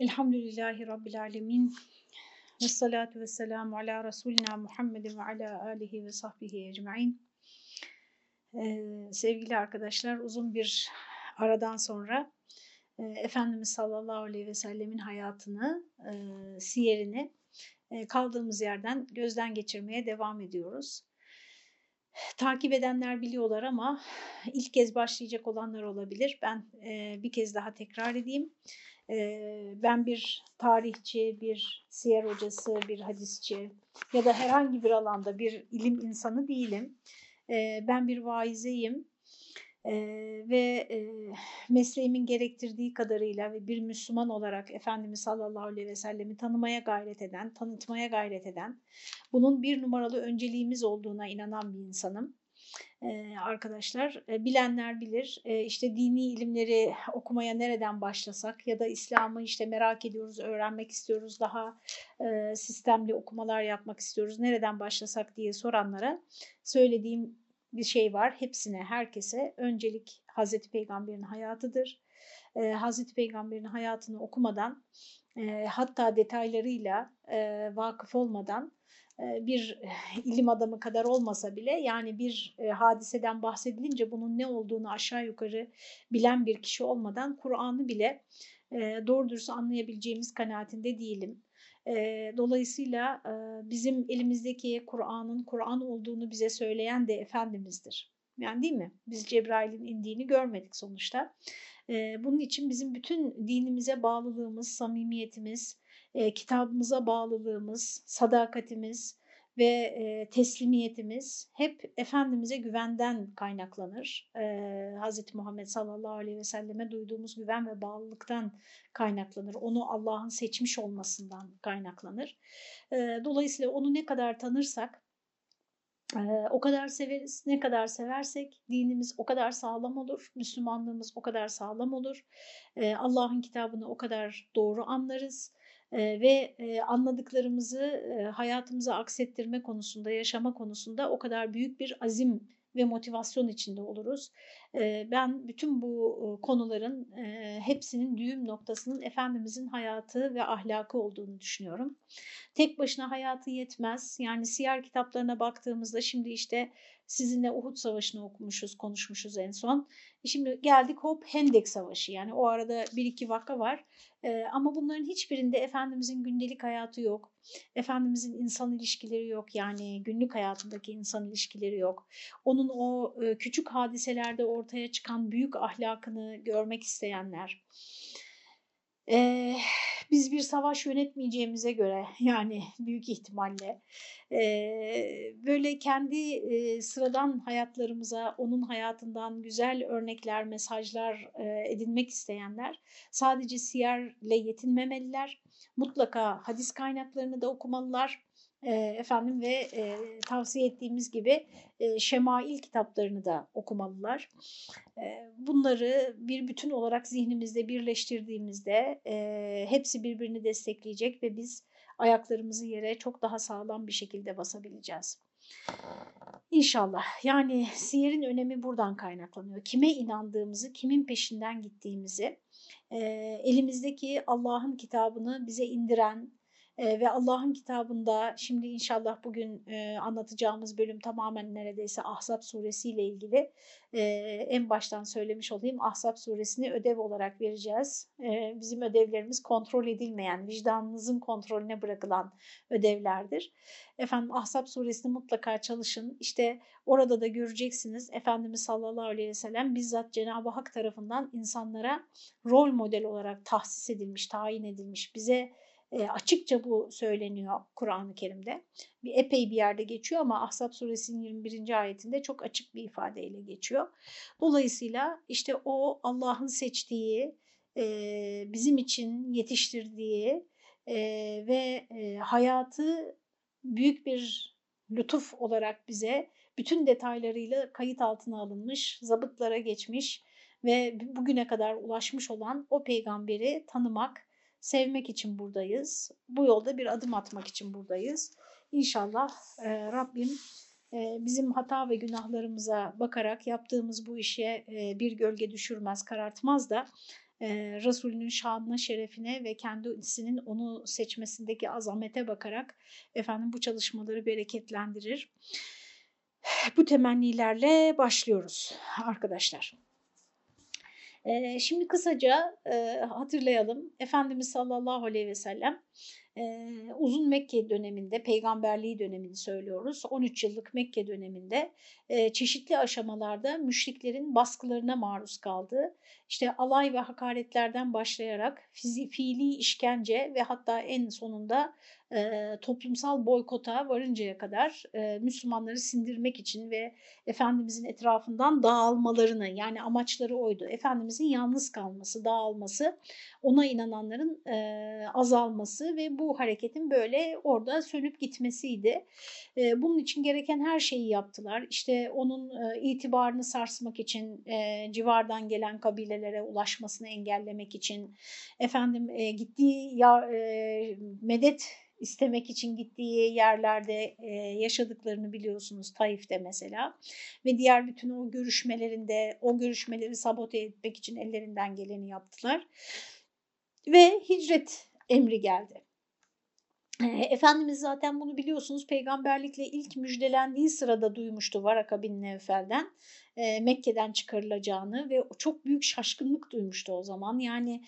Elhamdülillahi Rabbil Alemin. Ve salatu ve selamu ala Resulina Muhammedin ve ala alihi ve sahbihi ecma'in. Ee, sevgili arkadaşlar uzun bir aradan sonra e, Efendimiz sallallahu aleyhi ve sellemin hayatını, e, siyerini e, kaldığımız yerden gözden geçirmeye devam ediyoruz. Takip edenler biliyorlar ama ilk kez başlayacak olanlar olabilir. Ben e, bir kez daha tekrar edeyim. E, ben bir tarihçi, bir siyer hocası, bir hadisçi ya da herhangi bir alanda bir ilim insanı değilim. E, ben bir vaizeyim e, ve e, mesleğimin gerektirdiği kadarıyla ve bir Müslüman olarak Efendimiz sallallahu aleyhi ve sellemi tanımaya gayret eden, tanıtmaya gayret eden, bunun bir numaralı önceliğimiz olduğuna inanan bir insanım. Arkadaşlar bilenler bilir. İşte dini ilimleri okumaya nereden başlasak ya da İslam'ı işte merak ediyoruz öğrenmek istiyoruz daha sistemli okumalar yapmak istiyoruz nereden başlasak diye soranlara söylediğim bir şey var. Hepsine herkese öncelik Hazreti Peygamber'in hayatıdır. Hazreti Peygamber'in hayatını okumadan hatta detaylarıyla vakıf olmadan bir ilim adamı kadar olmasa bile yani bir hadiseden bahsedilince bunun ne olduğunu aşağı yukarı bilen bir kişi olmadan Kur'an'ı bile doğru dürüst anlayabileceğimiz kanaatinde değilim. Dolayısıyla bizim elimizdeki Kur'an'ın Kur'an olduğunu bize söyleyen de Efendimiz'dir. Yani değil mi? Biz Cebrail'in indiğini görmedik sonuçta. Bunun için bizim bütün dinimize bağlılığımız, samimiyetimiz, e, kitabımıza bağlılığımız, sadakatimiz ve e, teslimiyetimiz hep Efendimiz'e güvenden kaynaklanır. E, Hz. Muhammed sallallahu aleyhi ve selleme duyduğumuz güven ve bağlılıktan kaynaklanır. Onu Allah'ın seçmiş olmasından kaynaklanır. E, dolayısıyla onu ne kadar tanırsak o kadar severiz. Ne kadar seversek dinimiz o kadar sağlam olur. Müslümanlığımız o kadar sağlam olur. Allah'ın kitabını o kadar doğru anlarız ve anladıklarımızı hayatımıza aksettirme konusunda, yaşama konusunda o kadar büyük bir azim ve motivasyon içinde oluruz. Ben bütün bu konuların hepsinin düğüm noktasının Efendimizin hayatı ve ahlakı olduğunu düşünüyorum. Tek başına hayatı yetmez. Yani siyer kitaplarına baktığımızda şimdi işte sizinle Uhud Savaşı'nı okumuşuz, konuşmuşuz en son. Şimdi geldik hop Hendek Savaşı yani o arada bir iki vaka var. Ama bunların hiçbirinde Efendimizin gündelik hayatı yok. Efendimizin insan ilişkileri yok yani günlük hayatındaki insan ilişkileri yok. Onun o e, küçük hadiselerde ortaya çıkan büyük ahlakını görmek isteyenler. Ee, biz bir savaş yönetmeyeceğimize göre yani büyük ihtimalle e, böyle kendi e, sıradan hayatlarımıza onun hayatından güzel örnekler, mesajlar e, edinmek isteyenler sadece siyerle yetinmemeliler. Mutlaka hadis kaynaklarını da okumalılar e, efendim ve e, tavsiye ettiğimiz gibi e, şemail kitaplarını da okumalılar. E, bunları bir bütün olarak zihnimizde birleştirdiğimizde e, hepsi birbirini destekleyecek ve biz ayaklarımızı yere çok daha sağlam bir şekilde basabileceğiz. İnşallah. Yani siyerin önemi buradan kaynaklanıyor. Kime inandığımızı, kimin peşinden gittiğimizi, e, elimizdeki Allah'ın kitabını bize indiren, e, ve Allah'ın kitabında şimdi inşallah bugün e, anlatacağımız bölüm tamamen neredeyse Ahzab suresi ile ilgili. E, en baştan söylemiş olayım Ahzab suresini ödev olarak vereceğiz. E, bizim ödevlerimiz kontrol edilmeyen, vicdanınızın kontrolüne bırakılan ödevlerdir. Efendim Ahzab suresini mutlaka çalışın. İşte orada da göreceksiniz Efendimiz sallallahu aleyhi ve sellem bizzat Cenab-ı Hak tarafından insanlara rol model olarak tahsis edilmiş, tayin edilmiş, bize e, açıkça bu söyleniyor Kur'an-ı Kerim'de. Bir epey bir yerde geçiyor ama Ahzab suresinin 21. ayetinde çok açık bir ifadeyle geçiyor. Dolayısıyla işte o Allah'ın seçtiği, e, bizim için yetiştirdiği e, ve e, hayatı büyük bir lütuf olarak bize bütün detaylarıyla kayıt altına alınmış, zabıtlara geçmiş ve bugüne kadar ulaşmış olan o peygamberi tanımak, sevmek için buradayız. Bu yolda bir adım atmak için buradayız. İnşallah e, Rabbim e, bizim hata ve günahlarımıza bakarak yaptığımız bu işe e, bir gölge düşürmez, karartmaz da e, Resulünün şanına, şerefine ve kendisinin onu seçmesindeki azamete bakarak efendim bu çalışmaları bereketlendirir. Bu temennilerle başlıyoruz arkadaşlar. Şimdi kısaca hatırlayalım. Efendimiz sallallahu aleyhi ve sellem uzun Mekke döneminde, peygamberliği dönemini söylüyoruz. 13 yıllık Mekke döneminde çeşitli aşamalarda müşriklerin baskılarına maruz kaldı. İşte alay ve hakaretlerden başlayarak fizi, fiili işkence ve hatta en sonunda e, toplumsal boykota varıncaya kadar e, Müslümanları sindirmek için ve Efendimizin etrafından dağılmalarını yani amaçları oydu. Efendimizin yalnız kalması, dağılması, ona inananların e, azalması ve bu hareketin böyle orada sönüp gitmesiydi. E, bunun için gereken her şeyi yaptılar. İşte onun e, itibarını sarsmak için e, civardan gelen kabilelere ulaşmasını engellemek için efendim e, gittiği ya, e, medet istemek için gittiği yerlerde e, yaşadıklarını biliyorsunuz Taif'te mesela ve diğer bütün o görüşmelerinde o görüşmeleri sabote etmek için ellerinden geleni yaptılar ve hicret emri geldi. Efendimiz zaten bunu biliyorsunuz peygamberlikle ilk müjdelendiği sırada duymuştu Varaka bin Nevfel'den e, Mekke'den çıkarılacağını ve çok büyük şaşkınlık duymuştu o zaman. Yani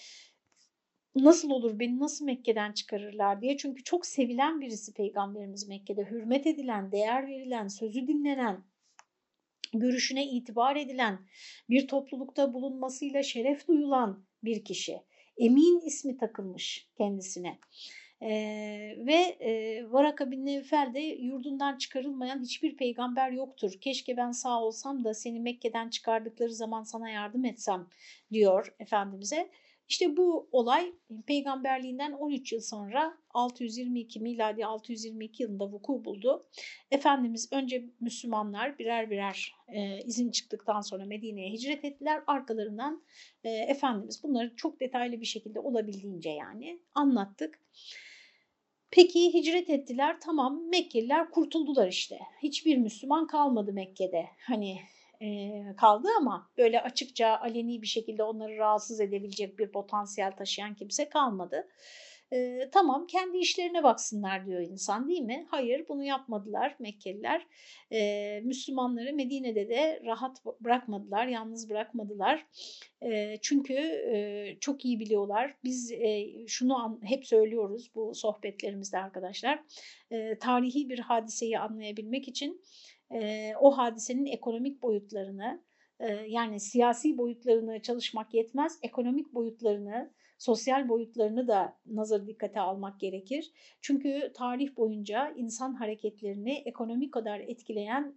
nasıl olur beni nasıl Mekke'den çıkarırlar diye. Çünkü çok sevilen birisi peygamberimiz Mekke'de. Hürmet edilen, değer verilen, sözü dinlenen, görüşüne itibar edilen, bir toplulukta bulunmasıyla şeref duyulan bir kişi. Emin ismi takılmış kendisine. Ee, ve e, Varaka bin Nevfel de yurdundan çıkarılmayan hiçbir peygamber yoktur. Keşke ben sağ olsam da seni Mekke'den çıkardıkları zaman sana yardım etsem diyor Efendimiz'e. İşte bu olay peygamberliğinden 13 yıl sonra 622 miladi 622 yılında vuku buldu. Efendimiz önce Müslümanlar birer birer e, izin çıktıktan sonra Medine'ye hicret ettiler. Arkalarından e, Efendimiz bunları çok detaylı bir şekilde olabildiğince yani anlattık. Peki hicret ettiler tamam Mekkeliler kurtuldular işte. Hiçbir Müslüman kalmadı Mekke'de. Hani e, kaldı ama böyle açıkça aleni bir şekilde onları rahatsız edebilecek bir potansiyel taşıyan kimse kalmadı. E, tamam kendi işlerine baksınlar diyor insan değil mi? Hayır bunu yapmadılar Mekkeliler. E, Müslümanları Medine'de de rahat bırakmadılar, yalnız bırakmadılar. E, çünkü e, çok iyi biliyorlar. Biz e, şunu an, hep söylüyoruz bu sohbetlerimizde arkadaşlar. E, tarihi bir hadiseyi anlayabilmek için e, o hadisenin ekonomik boyutlarını yani siyasi boyutlarını çalışmak yetmez. Ekonomik boyutlarını, sosyal boyutlarını da nazar dikkate almak gerekir. Çünkü tarih boyunca insan hareketlerini ekonomik kadar etkileyen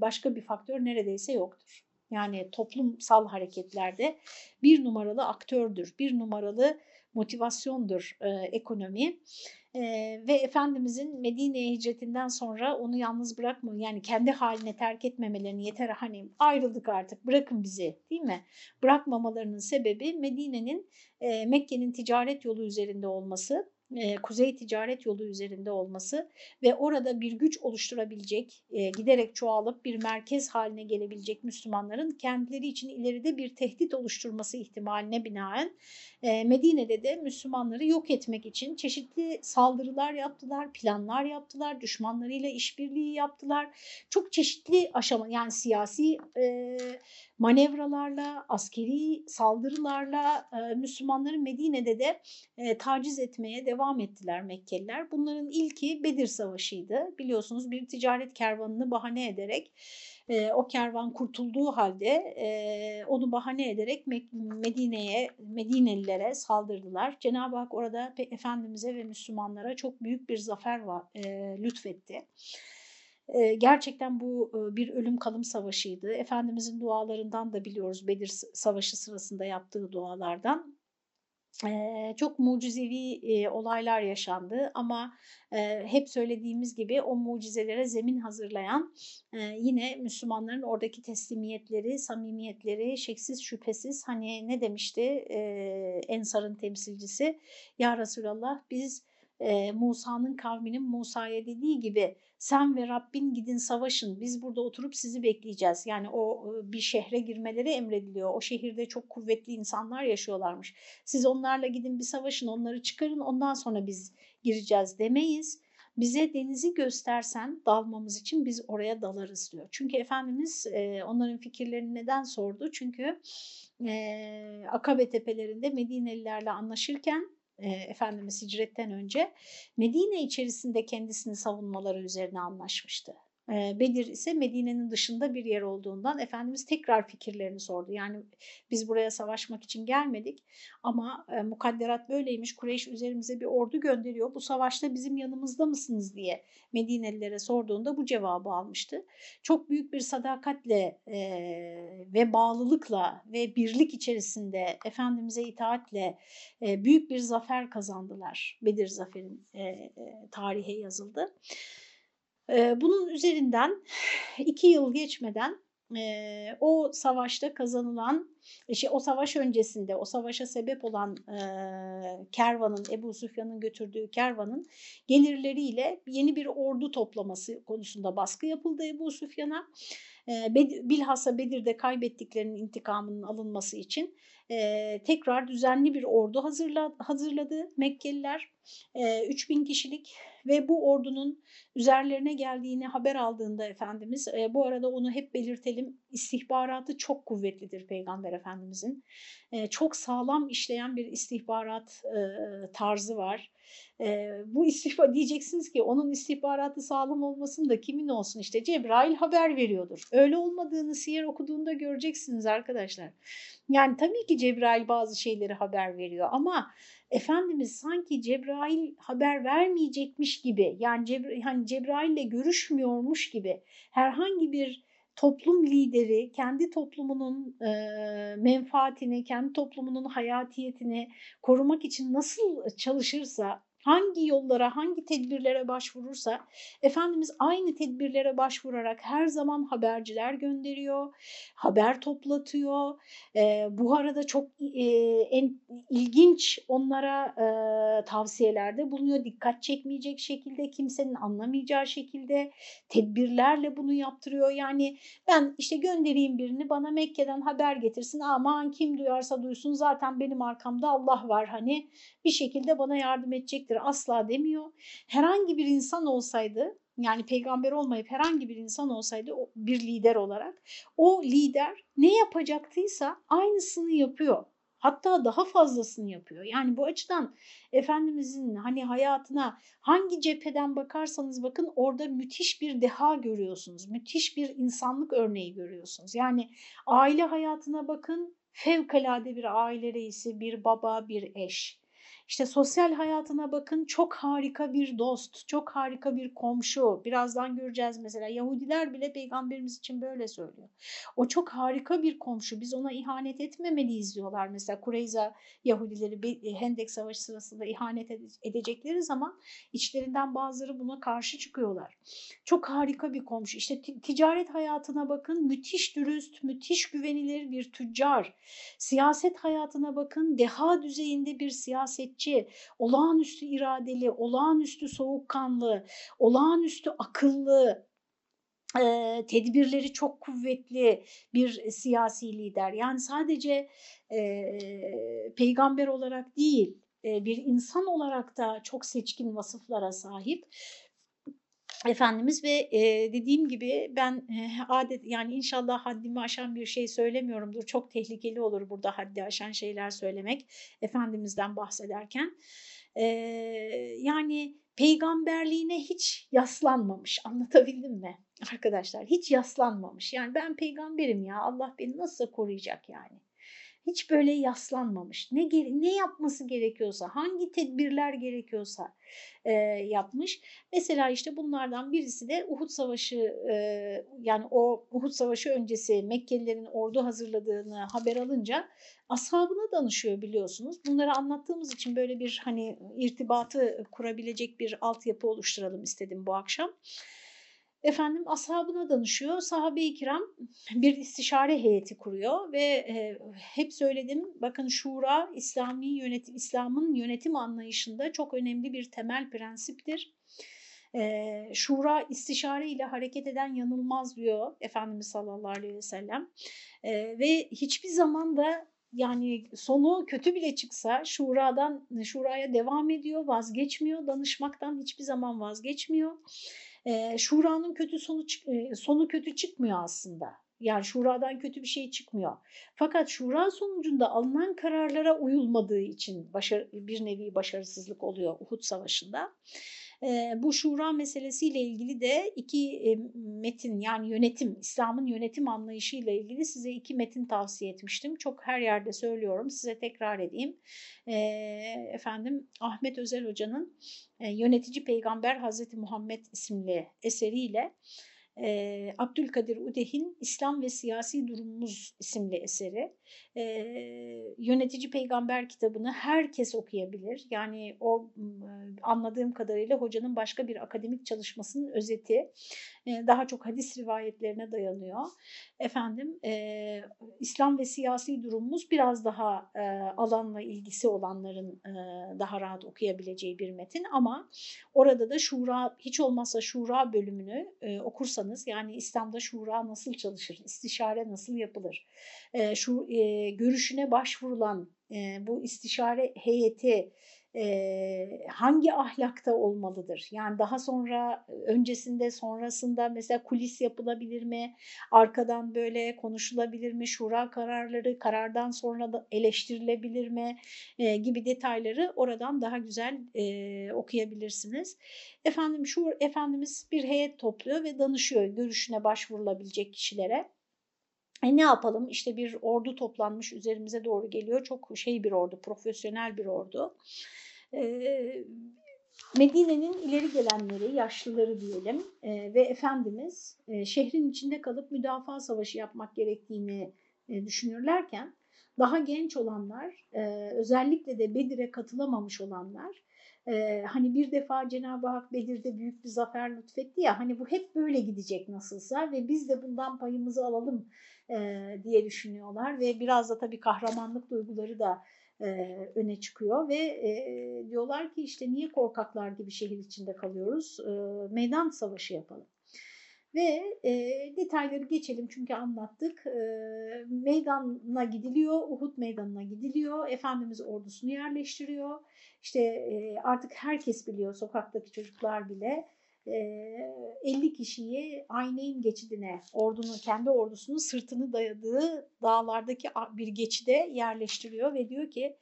başka bir faktör neredeyse yoktur. Yani toplumsal hareketlerde bir numaralı aktördür, bir numaralı motivasyondur e, ekonomi. Ee, ve Efendimizin Medine'ye hicretinden sonra onu yalnız bırakma yani kendi haline terk etmemelerini yeter hani ayrıldık artık bırakın bizi değil mi? Bırakmamalarının sebebi Medine'nin e, Mekke'nin ticaret yolu üzerinde olması e, kuzey ticaret yolu üzerinde olması ve orada bir güç oluşturabilecek, e, giderek çoğalıp bir merkez haline gelebilecek Müslümanların kendileri için ileride bir tehdit oluşturması ihtimaline binaen e, Medine'de de Müslümanları yok etmek için çeşitli saldırılar yaptılar, planlar yaptılar, düşmanlarıyla işbirliği yaptılar. Çok çeşitli aşama yani siyasi manevralarla, askeri saldırılarla Müslümanları Medine'de de taciz etmeye devam ettiler Mekkeliler. Bunların ilki Bedir Savaşı'ydı. Biliyorsunuz bir ticaret kervanını bahane ederek e, o kervan kurtulduğu halde e, onu bahane ederek Medine'ye, Medinelilere saldırdılar. Cenab-ı Hak orada Efendimiz'e ve Müslümanlara çok büyük bir zafer var, e, lütfetti. Gerçekten bu bir ölüm kalım savaşıydı. Efendimizin dualarından da biliyoruz Bedir Savaşı sırasında yaptığı dualardan. Çok mucizevi olaylar yaşandı ama hep söylediğimiz gibi o mucizelere zemin hazırlayan yine Müslümanların oradaki teslimiyetleri, samimiyetleri şeksiz şüphesiz hani ne demişti Ensar'ın temsilcisi? Ya Resulallah biz e, Musa'nın kavminin Musa'ya dediği gibi sen ve Rabbin gidin savaşın biz burada oturup sizi bekleyeceğiz. Yani o e, bir şehre girmeleri emrediliyor. O şehirde çok kuvvetli insanlar yaşıyorlarmış. Siz onlarla gidin bir savaşın onları çıkarın ondan sonra biz gireceğiz demeyiz. Bize denizi göstersen dalmamız için biz oraya dalarız diyor. Çünkü Efendimiz e, onların fikirlerini neden sordu? Çünkü e, Akabe tepelerinde Medinelilerle anlaşırken e, Efendimiz hicretten önce Medine içerisinde kendisini savunmaları üzerine anlaşmıştı. Bedir ise Medine'nin dışında bir yer olduğundan Efendimiz tekrar fikirlerini sordu. Yani biz buraya savaşmak için gelmedik ama mukadderat böyleymiş. Kureyş üzerimize bir ordu gönderiyor. Bu savaşta bizim yanımızda mısınız diye Medinelilere sorduğunda bu cevabı almıştı. Çok büyük bir sadakatle ve bağlılıkla ve birlik içerisinde Efendimiz'e itaatle büyük bir zafer kazandılar. Bedir zaferin tarihe yazıldı. Bunun üzerinden iki yıl geçmeden o savaşta kazanılan, işte o savaş öncesinde o savaşa sebep olan kervanın, Ebu Süfyan'ın götürdüğü kervanın gelirleriyle yeni bir ordu toplaması konusunda baskı yapıldı Ebu Süfyan'a. Bilhassa Bedir'de kaybettiklerinin intikamının alınması için tekrar düzenli bir ordu hazırladı Mekkeliler. 3000 kişilik ve bu ordunun üzerlerine geldiğini haber aldığında Efendimiz, e, bu arada onu hep belirtelim, istihbaratı çok kuvvetlidir Peygamber Efendimizin. E, çok sağlam işleyen bir istihbarat e, tarzı var. E, bu istihbar diyeceksiniz ki onun istihbaratı sağlam olmasın da kimin olsun işte Cebrail haber veriyordur. Öyle olmadığını siyer okuduğunda göreceksiniz arkadaşlar. Yani tabii ki Cebrail bazı şeyleri haber veriyor ama Efendimiz sanki Cebrail haber vermeyecekmiş gibi yani Cebra hani Cebrail'le görüşmüyormuş gibi herhangi bir toplum lideri kendi toplumunun e, menfaatini, kendi toplumunun hayatiyetini korumak için nasıl çalışırsa hangi yollara, hangi tedbirlere başvurursa Efendimiz aynı tedbirlere başvurarak her zaman haberciler gönderiyor, haber toplatıyor. E, bu arada çok e, en ilginç onlara e, tavsiyelerde bulunuyor. Dikkat çekmeyecek şekilde, kimsenin anlamayacağı şekilde tedbirlerle bunu yaptırıyor. Yani ben işte göndereyim birini bana Mekke'den haber getirsin. Aman kim duyarsa duysun zaten benim arkamda Allah var hani bir şekilde bana yardım edecek gelecektir asla demiyor. Herhangi bir insan olsaydı yani peygamber olmayıp herhangi bir insan olsaydı bir lider olarak o lider ne yapacaktıysa aynısını yapıyor. Hatta daha fazlasını yapıyor. Yani bu açıdan Efendimizin hani hayatına hangi cepheden bakarsanız bakın orada müthiş bir deha görüyorsunuz. Müthiş bir insanlık örneği görüyorsunuz. Yani aile hayatına bakın fevkalade bir aile reisi, bir baba, bir eş. İşte sosyal hayatına bakın çok harika bir dost, çok harika bir komşu. Birazdan göreceğiz mesela Yahudiler bile peygamberimiz için böyle söylüyor. O çok harika bir komşu. Biz ona ihanet etmemeliyiz diyorlar. Mesela Kureyza Yahudileri Hendek Savaşı sırasında ihanet edecekleri zaman içlerinden bazıları buna karşı çıkıyorlar. Çok harika bir komşu. İşte ticaret hayatına bakın müthiş dürüst, müthiş güvenilir bir tüccar. Siyaset hayatına bakın deha düzeyinde bir siyaset gerçekçi, olağanüstü iradeli, olağanüstü soğukkanlı, olağanüstü akıllı, e, tedbirleri çok kuvvetli bir siyasi lider. Yani sadece e, peygamber olarak değil, bir insan olarak da çok seçkin vasıflara sahip. Efendimiz ve e, dediğim gibi ben e, adet yani inşallah haddimi aşan bir şey söylemiyorumdur. Çok tehlikeli olur burada haddi aşan şeyler söylemek Efendimiz'den bahsederken. E, yani peygamberliğine hiç yaslanmamış anlatabildim mi arkadaşlar? Hiç yaslanmamış yani ben peygamberim ya Allah beni nasıl koruyacak yani hiç böyle yaslanmamış. Ne ne yapması gerekiyorsa, hangi tedbirler gerekiyorsa e, yapmış. Mesela işte bunlardan birisi de Uhud Savaşı e, yani o Uhud Savaşı öncesi Mekkelilerin ordu hazırladığını haber alınca ashabına danışıyor biliyorsunuz. Bunları anlattığımız için böyle bir hani irtibatı kurabilecek bir altyapı oluşturalım istedim bu akşam. Efendim ashabına danışıyor. Sahabe-i kiram bir istişare heyeti kuruyor ve e, hep söyledim bakın şura İslami yönetim İslam'ın yönetim anlayışında çok önemli bir temel prensiptir. E, şura istişare ile hareket eden yanılmaz diyor Efendimiz sallallahu aleyhi ve sellem. E, ve hiçbir zaman da yani sonu kötü bile çıksa şuradan şuraya devam ediyor, vazgeçmiyor, danışmaktan hiçbir zaman vazgeçmiyor. E, şuranın kötü sonu sonu kötü çıkmıyor aslında. Yani şuradan kötü bir şey çıkmıyor. Fakat şura sonucunda alınan kararlara uyulmadığı için başarı, bir nevi başarısızlık oluyor Uhud Savaşı'nda. Bu şura meselesiyle ilgili de iki metin yani yönetim, İslam'ın yönetim anlayışıyla ilgili size iki metin tavsiye etmiştim. Çok her yerde söylüyorum size tekrar edeyim. Efendim Ahmet Özel Hoca'nın Yönetici Peygamber Hazreti Muhammed isimli eseriyle Abdülkadir Udeh'in İslam ve Siyasi Durumumuz isimli eseri. E, Yönetici Peygamber kitabını herkes okuyabilir. Yani o anladığım kadarıyla hocanın başka bir akademik çalışmasının özeti. E, daha çok hadis rivayetlerine dayanıyor. Efendim e, İslam ve siyasi durumumuz biraz daha e, alanla ilgisi olanların e, daha rahat okuyabileceği bir metin ama orada da şura hiç olmazsa şura bölümünü e, okursanız yani İslam'da şura nasıl çalışır, istişare nasıl yapılır, e, şu e, görüşüne başvurulan e, bu istişare heyeti e, hangi ahlakta olmalıdır? Yani daha sonra öncesinde sonrasında mesela kulis yapılabilir mi? Arkadan böyle konuşulabilir mi? Şura kararları karardan sonra da eleştirilebilir mi? E, gibi detayları oradan daha güzel e, okuyabilirsiniz. Efendim şu Efendimiz bir heyet topluyor ve danışıyor görüşüne başvurulabilecek kişilere. E ne yapalım işte bir ordu toplanmış üzerimize doğru geliyor. Çok şey bir ordu, profesyonel bir ordu. Ee, Medine'nin ileri gelenleri, yaşlıları diyelim e, ve Efendimiz e, şehrin içinde kalıp müdafaa savaşı yapmak gerektiğini e, düşünürlerken daha genç olanlar, e, özellikle de Bedir'e katılamamış olanlar, e, hani bir defa Cenab-ı Hak Bedir'de büyük bir zafer lütfetti ya, hani bu hep böyle gidecek nasılsa ve biz de bundan payımızı alalım e, diye düşünüyorlar ve biraz da tabii kahramanlık duyguları da e, öne çıkıyor ve e, diyorlar ki işte niye korkaklar gibi şehir içinde kalıyoruz, e, meydan savaşı yapalım. Ve e, detayları geçelim çünkü anlattık. E, meydana gidiliyor, Uhud meydanına gidiliyor. Efendimiz ordusunu yerleştiriyor. İşte e, artık herkes biliyor, sokaktaki çocuklar bile 50 kişiyi Ayneyn geçidine, ordunun kendi ordusunun sırtını dayadığı dağlardaki bir geçide yerleştiriyor ve diyor ki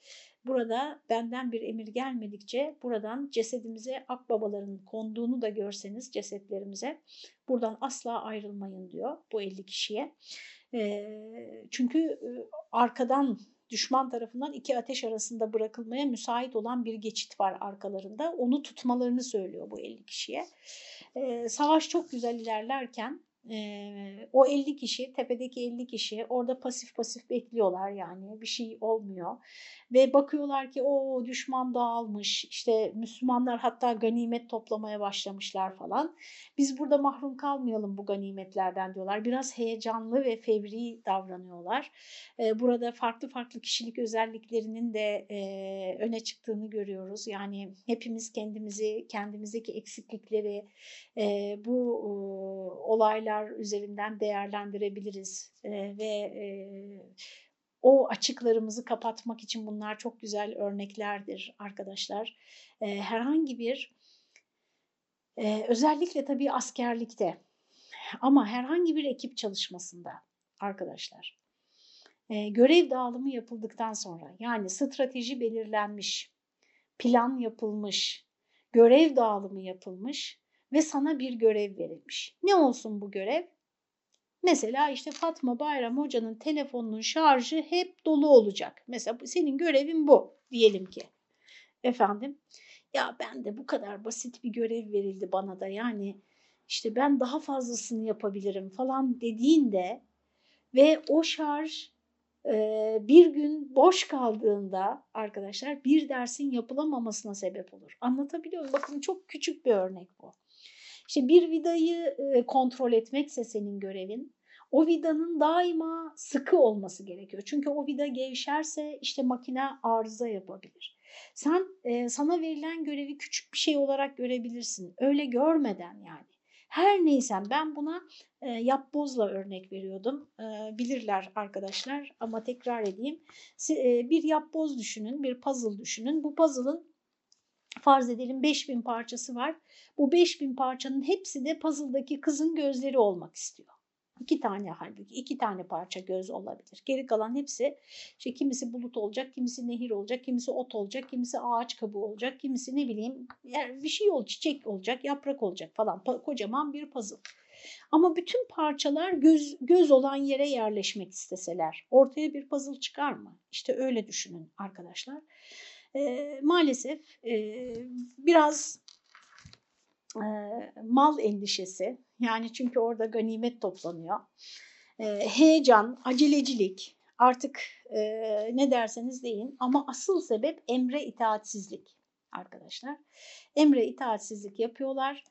burada benden bir emir gelmedikçe buradan cesedimize akbabaların konduğunu da görseniz cesetlerimize buradan asla ayrılmayın diyor bu 50 kişiye. Çünkü arkadan düşman tarafından iki ateş arasında bırakılmaya müsait olan bir geçit var arkalarında. Onu tutmalarını söylüyor bu 50 kişiye. Ee, savaş çok güzel ilerlerken e, o 50 kişi, tepedeki 50 kişi orada pasif pasif bekliyorlar yani bir şey olmuyor. Ve bakıyorlar ki o düşman dağılmış, işte Müslümanlar hatta ganimet toplamaya başlamışlar falan. Biz burada mahrum kalmayalım bu ganimetlerden diyorlar. Biraz heyecanlı ve fevri davranıyorlar. Ee, burada farklı farklı kişilik özelliklerinin de e, öne çıktığını görüyoruz. Yani hepimiz kendimizi, kendimizdeki eksiklikleri e, bu olaylar üzerinden değerlendirebiliriz. E, ve o açıklarımızı kapatmak için bunlar çok güzel örneklerdir arkadaşlar. E, herhangi bir e, özellikle tabii askerlikte ama herhangi bir ekip çalışmasında arkadaşlar e, görev dağılımı yapıldıktan sonra yani strateji belirlenmiş, plan yapılmış, görev dağılımı yapılmış ve sana bir görev verilmiş. Ne olsun bu görev? Mesela işte Fatma Bayram Hoca'nın telefonunun şarjı hep dolu olacak. Mesela senin görevin bu diyelim ki. Efendim ya ben de bu kadar basit bir görev verildi bana da yani işte ben daha fazlasını yapabilirim falan dediğinde ve o şarj e, bir gün boş kaldığında arkadaşlar bir dersin yapılamamasına sebep olur. Anlatabiliyor muyum? Bakın çok küçük bir örnek bu. İşte bir vidayı kontrol etmekse senin görevin, o vidanın daima sıkı olması gerekiyor. Çünkü o vida gevşerse işte makine arıza yapabilir. Sen sana verilen görevi küçük bir şey olarak görebilirsin. Öyle görmeden yani. Her neyse ben buna e, yapbozla örnek veriyordum. E, bilirler arkadaşlar ama tekrar edeyim. E, bir yapboz düşünün, bir puzzle düşünün. Bu puzzle'ın farz edelim 5000 parçası var. Bu 5000 parçanın hepsi de puzzle'daki kızın gözleri olmak istiyor. İki tane halbuki iki tane parça göz olabilir. Geri kalan hepsi işte kimisi bulut olacak, kimisi nehir olacak, kimisi ot olacak, kimisi ağaç kabuğu olacak, kimisi ne bileyim bir şey olacak, çiçek olacak, yaprak olacak falan. Kocaman bir puzzle. Ama bütün parçalar göz, göz olan yere yerleşmek isteseler ortaya bir puzzle çıkar mı? İşte öyle düşünün arkadaşlar. E, maalesef e, biraz e, mal endişesi yani çünkü orada ganimet toplanıyor. E, heyecan, acelecilik artık e, ne derseniz deyin ama asıl sebep emre itaatsizlik arkadaşlar. Emre itaatsizlik yapıyorlar.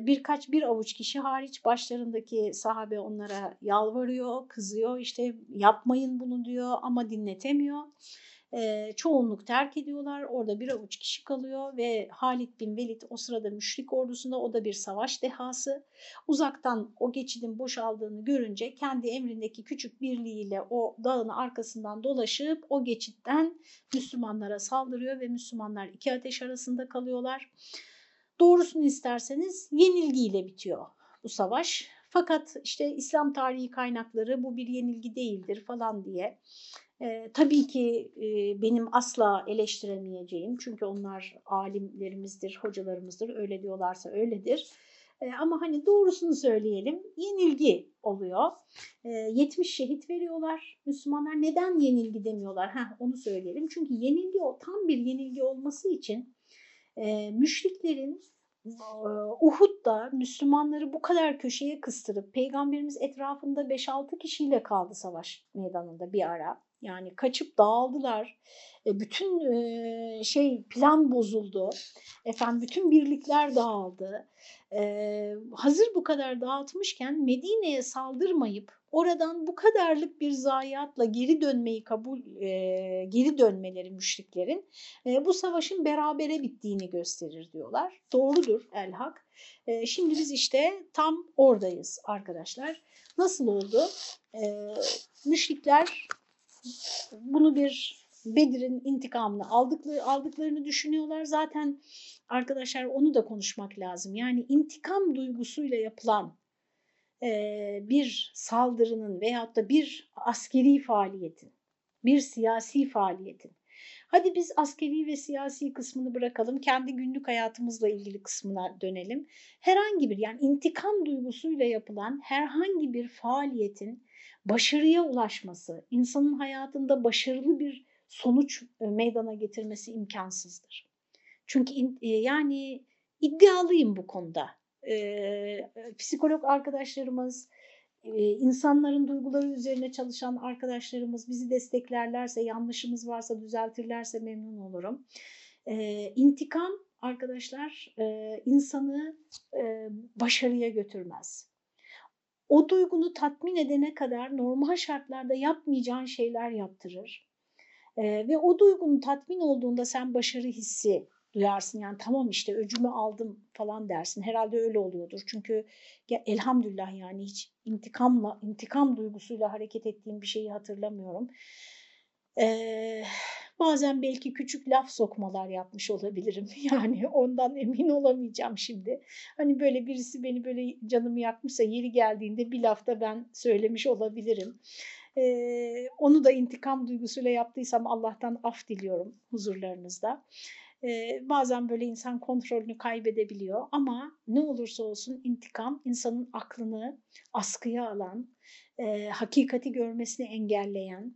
Birkaç bir avuç kişi hariç başlarındaki sahabe onlara yalvarıyor, kızıyor işte yapmayın bunu diyor ama dinletemiyor e, çoğunluk terk ediyorlar. Orada bir avuç kişi kalıyor ve Halid bin Velid o sırada müşrik ordusunda o da bir savaş dehası. Uzaktan o geçidin boşaldığını görünce kendi emrindeki küçük birliğiyle o dağın arkasından dolaşıp o geçitten Müslümanlara saldırıyor ve Müslümanlar iki ateş arasında kalıyorlar. Doğrusunu isterseniz yenilgiyle bitiyor bu savaş. Fakat işte İslam tarihi kaynakları bu bir yenilgi değildir falan diye e, tabii ki e, benim asla eleştiremeyeceğim çünkü onlar alimlerimizdir, hocalarımızdır, öyle diyorlarsa öyledir. E, ama hani doğrusunu söyleyelim, yenilgi oluyor. E, 70 şehit veriyorlar Müslümanlar. Neden yenilgi demiyorlar? Heh, onu söyleyelim. Çünkü yenilgi o tam bir yenilgi olması için e, müşriklerin Uhud'da Müslümanları bu kadar köşeye kıstırıp peygamberimiz etrafında 5-6 kişiyle kaldı savaş meydanında bir ara. Yani kaçıp dağıldılar. E, bütün e, şey plan bozuldu. Efendim bütün birlikler dağıldı. E, hazır bu kadar dağıtmışken Medine'ye saldırmayıp oradan bu kadarlık bir zayiatla geri dönmeyi kabul geri dönmeleri müşriklerin bu savaşın berabere bittiğini gösterir diyorlar. Doğrudur elhak. şimdi biz işte tam oradayız arkadaşlar. Nasıl oldu? müşrikler bunu bir Bedir'in intikamını aldıkları, aldıklarını düşünüyorlar. Zaten arkadaşlar onu da konuşmak lazım. Yani intikam duygusuyla yapılan e, bir saldırının veyahut da bir askeri faaliyetin, bir siyasi faaliyetin. Hadi biz askeri ve siyasi kısmını bırakalım, kendi günlük hayatımızla ilgili kısmına dönelim. Herhangi bir yani intikam duygusuyla yapılan herhangi bir faaliyetin başarıya ulaşması, insanın hayatında başarılı bir sonuç meydana getirmesi imkansızdır. Çünkü yani iddialıyım bu konuda. E, psikolog arkadaşlarımız, insanların duyguları üzerine çalışan arkadaşlarımız bizi desteklerlerse, yanlışımız varsa düzeltirlerse memnun olurum. İntikam arkadaşlar insanı başarıya götürmez o duygunu tatmin edene kadar normal şartlarda yapmayacağın şeyler yaptırır. E, ve o duygunun tatmin olduğunda sen başarı hissi duyarsın. Yani tamam işte öcümü aldım falan dersin. Herhalde öyle oluyordur. Çünkü ya, elhamdülillah yani hiç intikamla, intikam duygusuyla hareket ettiğim bir şeyi hatırlamıyorum. Ee, bazen belki küçük laf sokmalar yapmış olabilirim. Yani ondan emin olamayacağım şimdi. Hani böyle birisi beni böyle canımı yakmışsa yeri geldiğinde bir lafta ben söylemiş olabilirim. Ee, onu da intikam duygusuyla yaptıysam Allah'tan af diliyorum huzurlarınızda. Ee, bazen böyle insan kontrolünü kaybedebiliyor ama ne olursa olsun intikam insanın aklını askıya alan, e, hakikati görmesini engelleyen,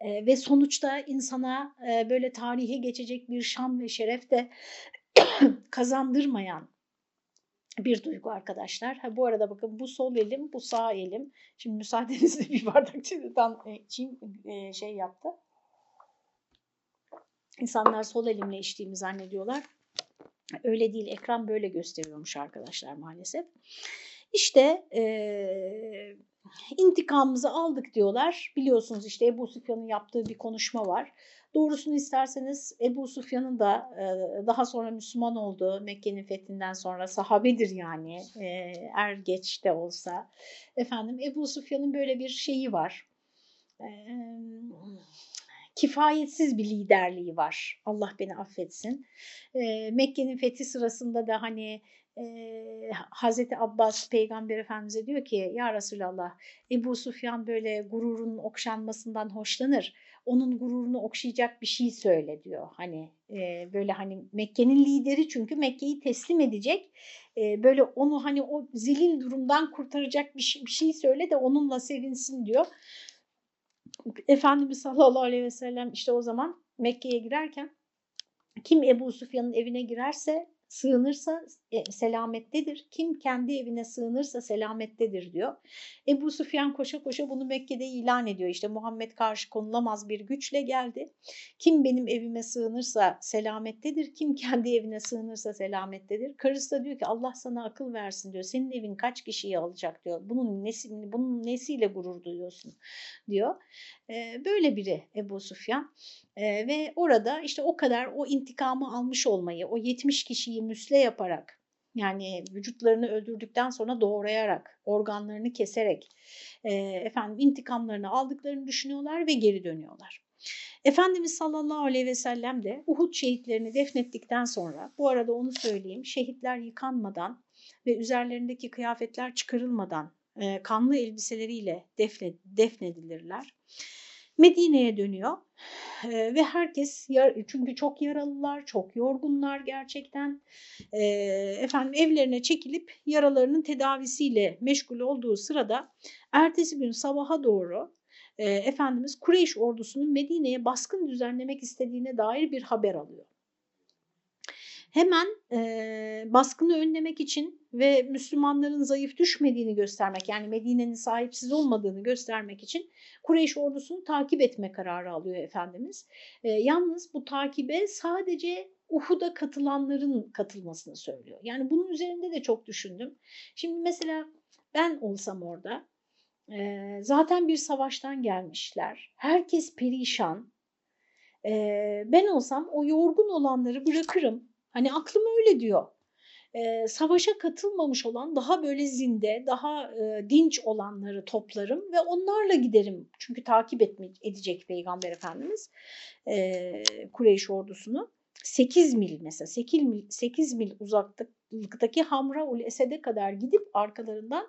e, ve sonuçta insana e, böyle tarihe geçecek bir şan ve şeref de kazandırmayan bir duygu arkadaşlar. Ha, bu arada bakın bu sol elim, bu sağ elim. Şimdi müsaadenizle bir bardak çaydan içeyim e, şey yaptı. İnsanlar sol elimle içtiğimi zannediyorlar. Öyle değil ekran böyle gösteriyormuş arkadaşlar maalesef. İşte e, intikamımızı aldık diyorlar. Biliyorsunuz işte Ebu Süfyan'ın yaptığı bir konuşma var. Doğrusunu isterseniz Ebu Sufyan'ın da e, daha sonra Müslüman olduğu Mekke'nin fethinden sonra sahabedir yani e, er geç de olsa. Efendim Ebu Sufyan'ın böyle bir şeyi var. E, kifayetsiz bir liderliği var. Allah beni affetsin. E, Mekke'nin fethi sırasında da hani e, Hazreti Abbas Peygamber Efendimiz'e diyor ki ya Resulallah Ebu Sufyan böyle gururun okşanmasından hoşlanır. Onun gururunu okşayacak bir şey söyle diyor. Hani e, böyle hani Mekke'nin lideri çünkü Mekke'yi teslim edecek. E, böyle onu hani o zilil durumdan kurtaracak bir şey, bir şey söyle de onunla sevinsin diyor. Efendimiz sallallahu aleyhi ve sellem işte o zaman Mekke'ye girerken kim Ebu Sufyan'ın evine girerse sığınırsa e, selamettedir. Kim kendi evine sığınırsa selamettedir diyor. Ebu Sufyan koşa koşa bunu Mekke'de ilan ediyor. İşte Muhammed karşı konulamaz bir güçle geldi. Kim benim evime sığınırsa selamettedir. Kim kendi evine sığınırsa selamettedir. Karısı da diyor ki Allah sana akıl versin diyor. Senin evin kaç kişiyi alacak diyor. Bunun nesi, bunun nesiyle gurur duyuyorsun diyor. Böyle biri Ebu Sufyan. Ee, ve orada işte o kadar o intikamı almış olmayı, o 70 kişiyi müsle yaparak yani vücutlarını öldürdükten sonra doğrayarak, organlarını keserek e, efendim intikamlarını aldıklarını düşünüyorlar ve geri dönüyorlar. Efendimiz sallallahu aleyhi ve sellem de Uhud şehitlerini defnettikten sonra, bu arada onu söyleyeyim, şehitler yıkanmadan ve üzerlerindeki kıyafetler çıkarılmadan e, kanlı elbiseleriyle defne, defnedilirler. Medine'ye dönüyor e, ve herkes çünkü çok yaralılar, çok yorgunlar gerçekten. E, efendim evlerine çekilip yaralarının tedavisiyle meşgul olduğu sırada ertesi gün sabaha doğru e, Efendimiz Kureyş ordusunun Medine'ye baskın düzenlemek istediğine dair bir haber alıyor hemen e, baskını önlemek için ve Müslümanların zayıf düşmediğini göstermek yani Medine'nin sahipsiz olmadığını göstermek için Kureyş ordusunu takip etme kararı alıyor Efendimiz. E, yalnız bu takibe sadece Uhud'a katılanların katılmasını söylüyor. Yani bunun üzerinde de çok düşündüm. Şimdi mesela ben olsam orada e, zaten bir savaştan gelmişler. Herkes perişan. E, ben olsam o yorgun olanları bırakırım Hani aklım öyle diyor. E, savaşa katılmamış olan daha böyle zinde, daha e, dinç olanları toplarım ve onlarla giderim. Çünkü takip etme, edecek Peygamber Efendimiz e, Kureyş ordusunu. 8 mil mesela 8 mil, 8 mil uzaklıktaki Hamra ul Esed'e kadar gidip arkalarından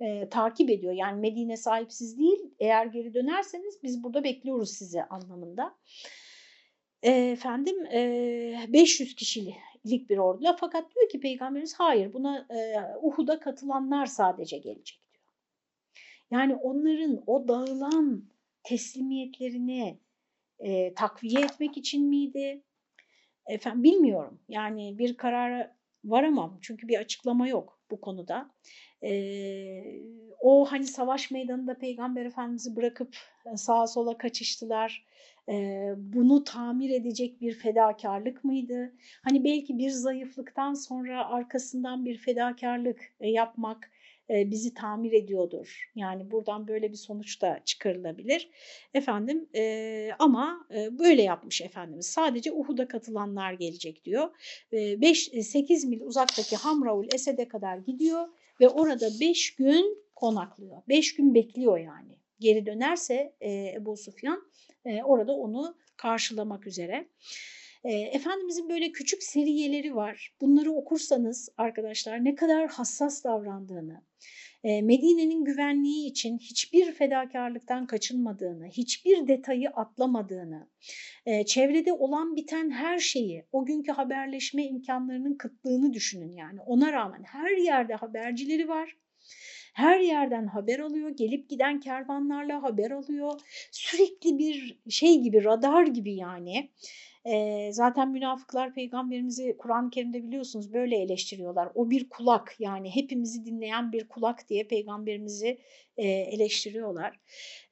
e, takip ediyor. Yani Medine sahipsiz değil eğer geri dönerseniz biz burada bekliyoruz sizi anlamında efendim e, 500 kişilik bir orduyla fakat diyor ki peygamberimiz hayır buna Uhud'a katılanlar sadece gelecek diyor. Yani onların o dağılan teslimiyetlerini e, takviye etmek için miydi? Efendim bilmiyorum. Yani bir karara varamam çünkü bir açıklama yok bu konuda. E, o hani savaş meydanında Peygamber Efendimiz'i bırakıp sağa sola kaçıştılar bunu tamir edecek bir fedakarlık mıydı? Hani belki bir zayıflıktan sonra arkasından bir fedakarlık yapmak bizi tamir ediyordur. Yani buradan böyle bir sonuç da çıkarılabilir. Efendim e, ama e, böyle yapmış Efendimiz. Sadece Uhud'a katılanlar gelecek diyor. 5-8 mil uzaktaki Hamraul Esed'e kadar gidiyor ve orada 5 gün konaklıyor. 5 gün bekliyor yani. Geri dönerse e, Ebu Sufyan e, orada onu karşılamak üzere. E, Efendimizin böyle küçük seriyeleri var. Bunları okursanız arkadaşlar ne kadar hassas davrandığını, e, Medine'nin güvenliği için hiçbir fedakarlıktan kaçınmadığını, hiçbir detayı atlamadığını, e, çevrede olan biten her şeyi, o günkü haberleşme imkanlarının kıtlığını düşünün yani. Ona rağmen her yerde habercileri var her yerden haber alıyor, gelip giden kervanlarla haber alıyor. Sürekli bir şey gibi, radar gibi yani. E, zaten münafıklar peygamberimizi Kur'an-ı Kerim'de biliyorsunuz böyle eleştiriyorlar. O bir kulak yani hepimizi dinleyen bir kulak diye peygamberimizi e, eleştiriyorlar.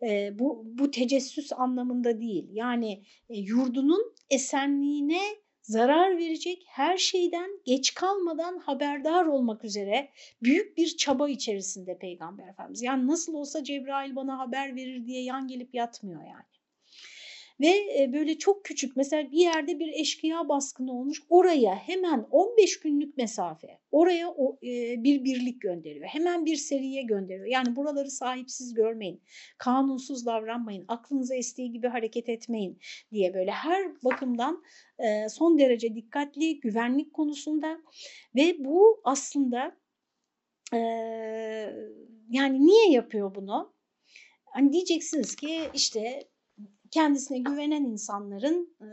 E, bu, bu tecessüs anlamında değil. Yani e, yurdunun esenliğine zarar verecek her şeyden geç kalmadan haberdar olmak üzere büyük bir çaba içerisinde Peygamber Efendimiz. Yani nasıl olsa Cebrail bana haber verir diye yan gelip yatmıyor yani. Ve böyle çok küçük mesela bir yerde bir eşkıya baskını olmuş oraya hemen 15 günlük mesafe oraya bir birlik gönderiyor. Hemen bir seriye gönderiyor. Yani buraları sahipsiz görmeyin, kanunsuz davranmayın, aklınıza estiği gibi hareket etmeyin diye böyle her bakımdan son derece dikkatli güvenlik konusunda ve bu aslında yani niye yapıyor bunu? Hani diyeceksiniz ki işte kendisine güvenen insanların e,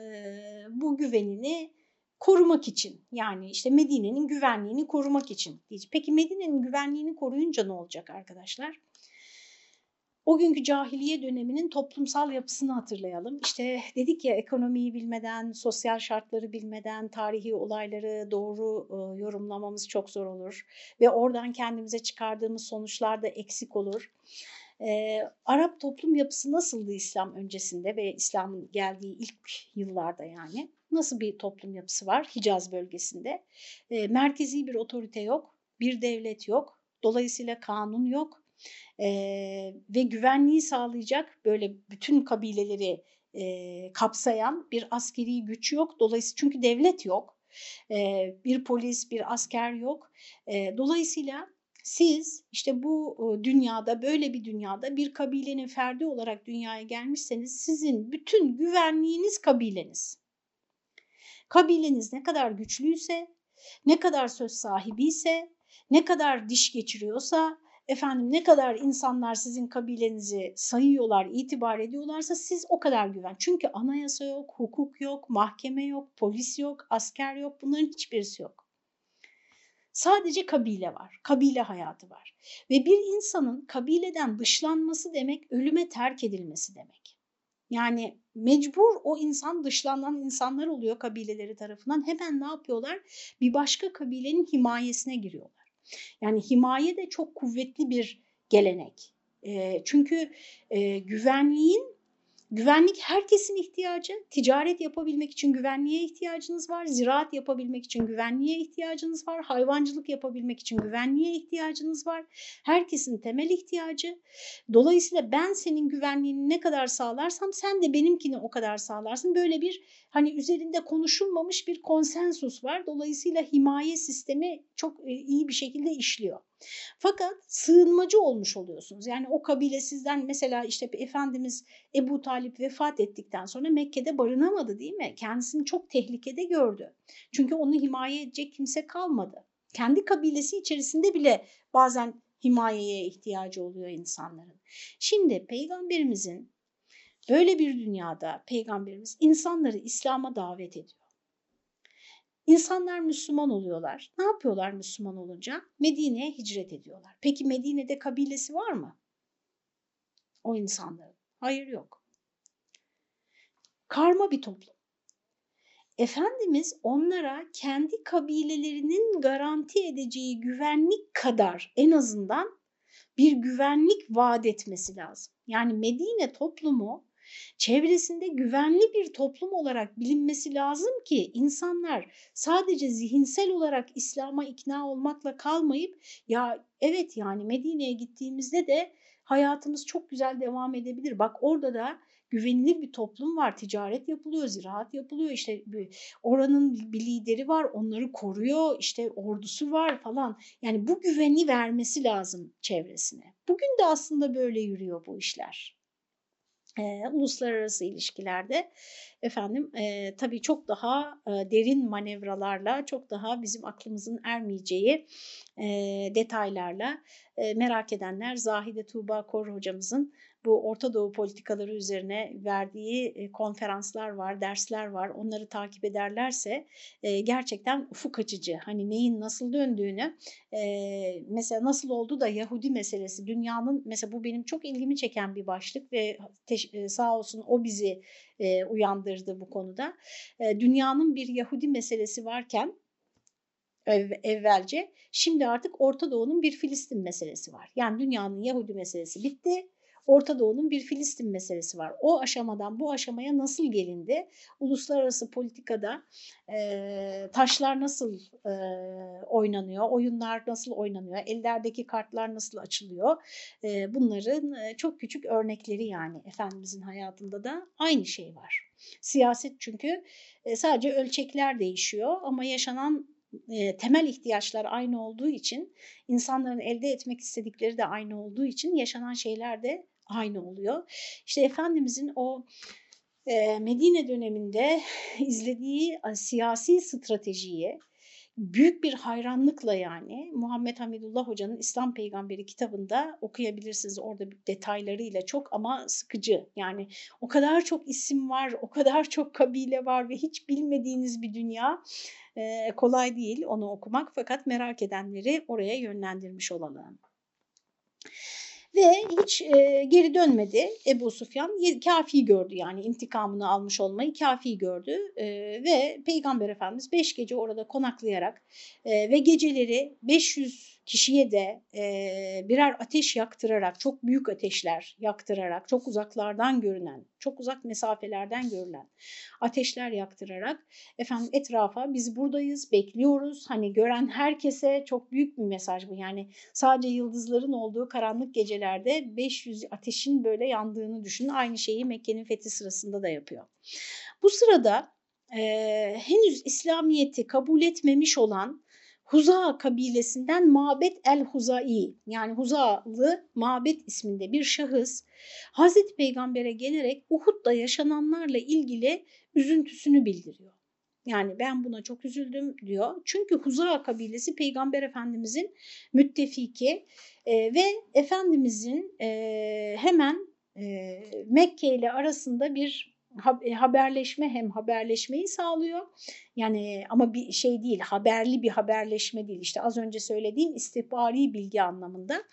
bu güvenini korumak için yani işte Medine'nin güvenliğini korumak için diyecek. Peki Medine'nin güvenliğini koruyunca ne olacak arkadaşlar? O günkü cahiliye döneminin toplumsal yapısını hatırlayalım. İşte dedik ya ekonomiyi bilmeden, sosyal şartları bilmeden tarihi olayları doğru e, yorumlamamız çok zor olur. Ve oradan kendimize çıkardığımız sonuçlar da eksik olur. E, Arap toplum yapısı nasıldı İslam öncesinde ve İslam'ın geldiği ilk yıllarda yani? Nasıl bir toplum yapısı var Hicaz bölgesinde? E, merkezi bir otorite yok, bir devlet yok, dolayısıyla kanun yok e, ve güvenliği sağlayacak böyle bütün kabileleri e, kapsayan bir askeri güç yok. Dolayısıyla çünkü devlet yok, e, bir polis, bir asker yok. E, dolayısıyla siz işte bu dünyada böyle bir dünyada bir kabilenin ferdi olarak dünyaya gelmişseniz sizin bütün güvenliğiniz kabileniz. Kabileniz ne kadar güçlüyse, ne kadar söz sahibiyse, ne kadar diş geçiriyorsa, efendim ne kadar insanlar sizin kabilenizi sayıyorlar, itibar ediyorlarsa siz o kadar güven. Çünkü anayasa yok, hukuk yok, mahkeme yok, polis yok, asker yok, bunların hiçbirisi yok. Sadece kabile var, kabile hayatı var. Ve bir insanın kabileden dışlanması demek ölüme terk edilmesi demek. Yani mecbur o insan dışlanan insanlar oluyor kabileleri tarafından. Hemen ne yapıyorlar? Bir başka kabilenin himayesine giriyorlar. Yani himaye de çok kuvvetli bir gelenek. E, çünkü e, güvenliğin Güvenlik herkesin ihtiyacı. Ticaret yapabilmek için güvenliğe ihtiyacınız var. Ziraat yapabilmek için güvenliğe ihtiyacınız var. Hayvancılık yapabilmek için güvenliğe ihtiyacınız var. Herkesin temel ihtiyacı. Dolayısıyla ben senin güvenliğini ne kadar sağlarsam sen de benimkini o kadar sağlarsın. Böyle bir hani üzerinde konuşulmamış bir konsensus var. Dolayısıyla himaye sistemi çok e, iyi bir şekilde işliyor. Fakat sığınmacı olmuş oluyorsunuz. Yani o kabile sizden mesela işte Efendimiz Ebu Talip vefat ettikten sonra Mekke'de barınamadı değil mi? Kendisini çok tehlikede gördü. Çünkü onu himaye edecek kimse kalmadı. Kendi kabilesi içerisinde bile bazen himayeye ihtiyacı oluyor insanların. Şimdi peygamberimizin böyle bir dünyada peygamberimiz insanları İslam'a davet ediyor. İnsanlar Müslüman oluyorlar. Ne yapıyorlar Müslüman olunca? Medine'ye hicret ediyorlar. Peki Medine'de kabilesi var mı? O insanların. Hayır yok. Karma bir toplum. Efendimiz onlara kendi kabilelerinin garanti edeceği güvenlik kadar en azından bir güvenlik vaat etmesi lazım. Yani Medine toplumu çevresinde güvenli bir toplum olarak bilinmesi lazım ki insanlar sadece zihinsel olarak İslam'a ikna olmakla kalmayıp ya evet yani Medine'ye gittiğimizde de hayatımız çok güzel devam edebilir. Bak orada da güvenilir bir toplum var. Ticaret yapılıyor, ziraat yapılıyor. İşte oranın bir lideri var, onları koruyor. İşte ordusu var falan. Yani bu güveni vermesi lazım çevresine. Bugün de aslında böyle yürüyor bu işler e, uluslararası ilişkilerde efendim e, tabii çok daha e, derin manevralarla çok daha bizim aklımızın ermeyeceği e, detaylarla e, merak edenler Zahide Tuğba Kor hocamızın bu Orta Doğu politikaları üzerine verdiği konferanslar var, dersler var. Onları takip ederlerse gerçekten ufuk açıcı. Hani neyin nasıl döndüğünü mesela nasıl oldu da Yahudi meselesi dünyanın mesela bu benim çok ilgimi çeken bir başlık ve sağ olsun o bizi uyandırdı bu konuda. Dünyanın bir Yahudi meselesi varken evvelce şimdi artık Orta Doğu'nun bir Filistin meselesi var. Yani dünyanın Yahudi meselesi bitti Orta Doğu'nun bir Filistin meselesi var. O aşamadan bu aşamaya nasıl gelindi? Uluslararası politikada e, taşlar nasıl e, oynanıyor? Oyunlar nasıl oynanıyor? Ellerdeki kartlar nasıl açılıyor? E, bunların e, çok küçük örnekleri yani Efendimizin hayatında da aynı şey var. Siyaset çünkü e, sadece ölçekler değişiyor ama yaşanan e, temel ihtiyaçlar aynı olduğu için insanların elde etmek istedikleri de aynı olduğu için yaşanan şeyler de aynı oluyor. İşte Efendimizin o e, Medine döneminde izlediği siyasi stratejiyi büyük bir hayranlıkla yani Muhammed Hamidullah Hoca'nın İslam Peygamberi kitabında okuyabilirsiniz orada detaylarıyla çok ama sıkıcı. Yani o kadar çok isim var, o kadar çok kabile var ve hiç bilmediğiniz bir dünya e, kolay değil onu okumak fakat merak edenleri oraya yönlendirmiş olalım. Ve hiç e, geri dönmedi Ebu Sufyan. Kafi gördü yani intikamını almış olmayı kafi gördü. E, ve Peygamber Efendimiz beş gece orada konaklayarak e, ve geceleri 500 kişiye de e, birer ateş yaktırarak, çok büyük ateşler yaktırarak, çok uzaklardan görünen, çok uzak mesafelerden görülen ateşler yaktırarak efendim etrafa biz buradayız, bekliyoruz. Hani gören herkese çok büyük bir mesaj bu. Yani sadece yıldızların olduğu karanlık gecelerde 500 ateşin böyle yandığını düşünün. Aynı şeyi Mekke'nin fethi sırasında da yapıyor. Bu sırada e, henüz İslamiyet'i kabul etmemiş olan Huza kabilesinden Mabet el-Huzai yani Huzalı Mabet isminde bir şahıs Hazreti Peygamber'e gelerek Uhud'da yaşananlarla ilgili üzüntüsünü bildiriyor. Yani ben buna çok üzüldüm diyor. Çünkü Huza kabilesi Peygamber Efendimizin müttefiki e, ve Efendimizin e, hemen e, Mekke ile arasında bir haberleşme hem haberleşmeyi sağlıyor yani ama bir şey değil, haberli bir haberleşme değil. İşte az önce söylediğim istihbari bilgi anlamında.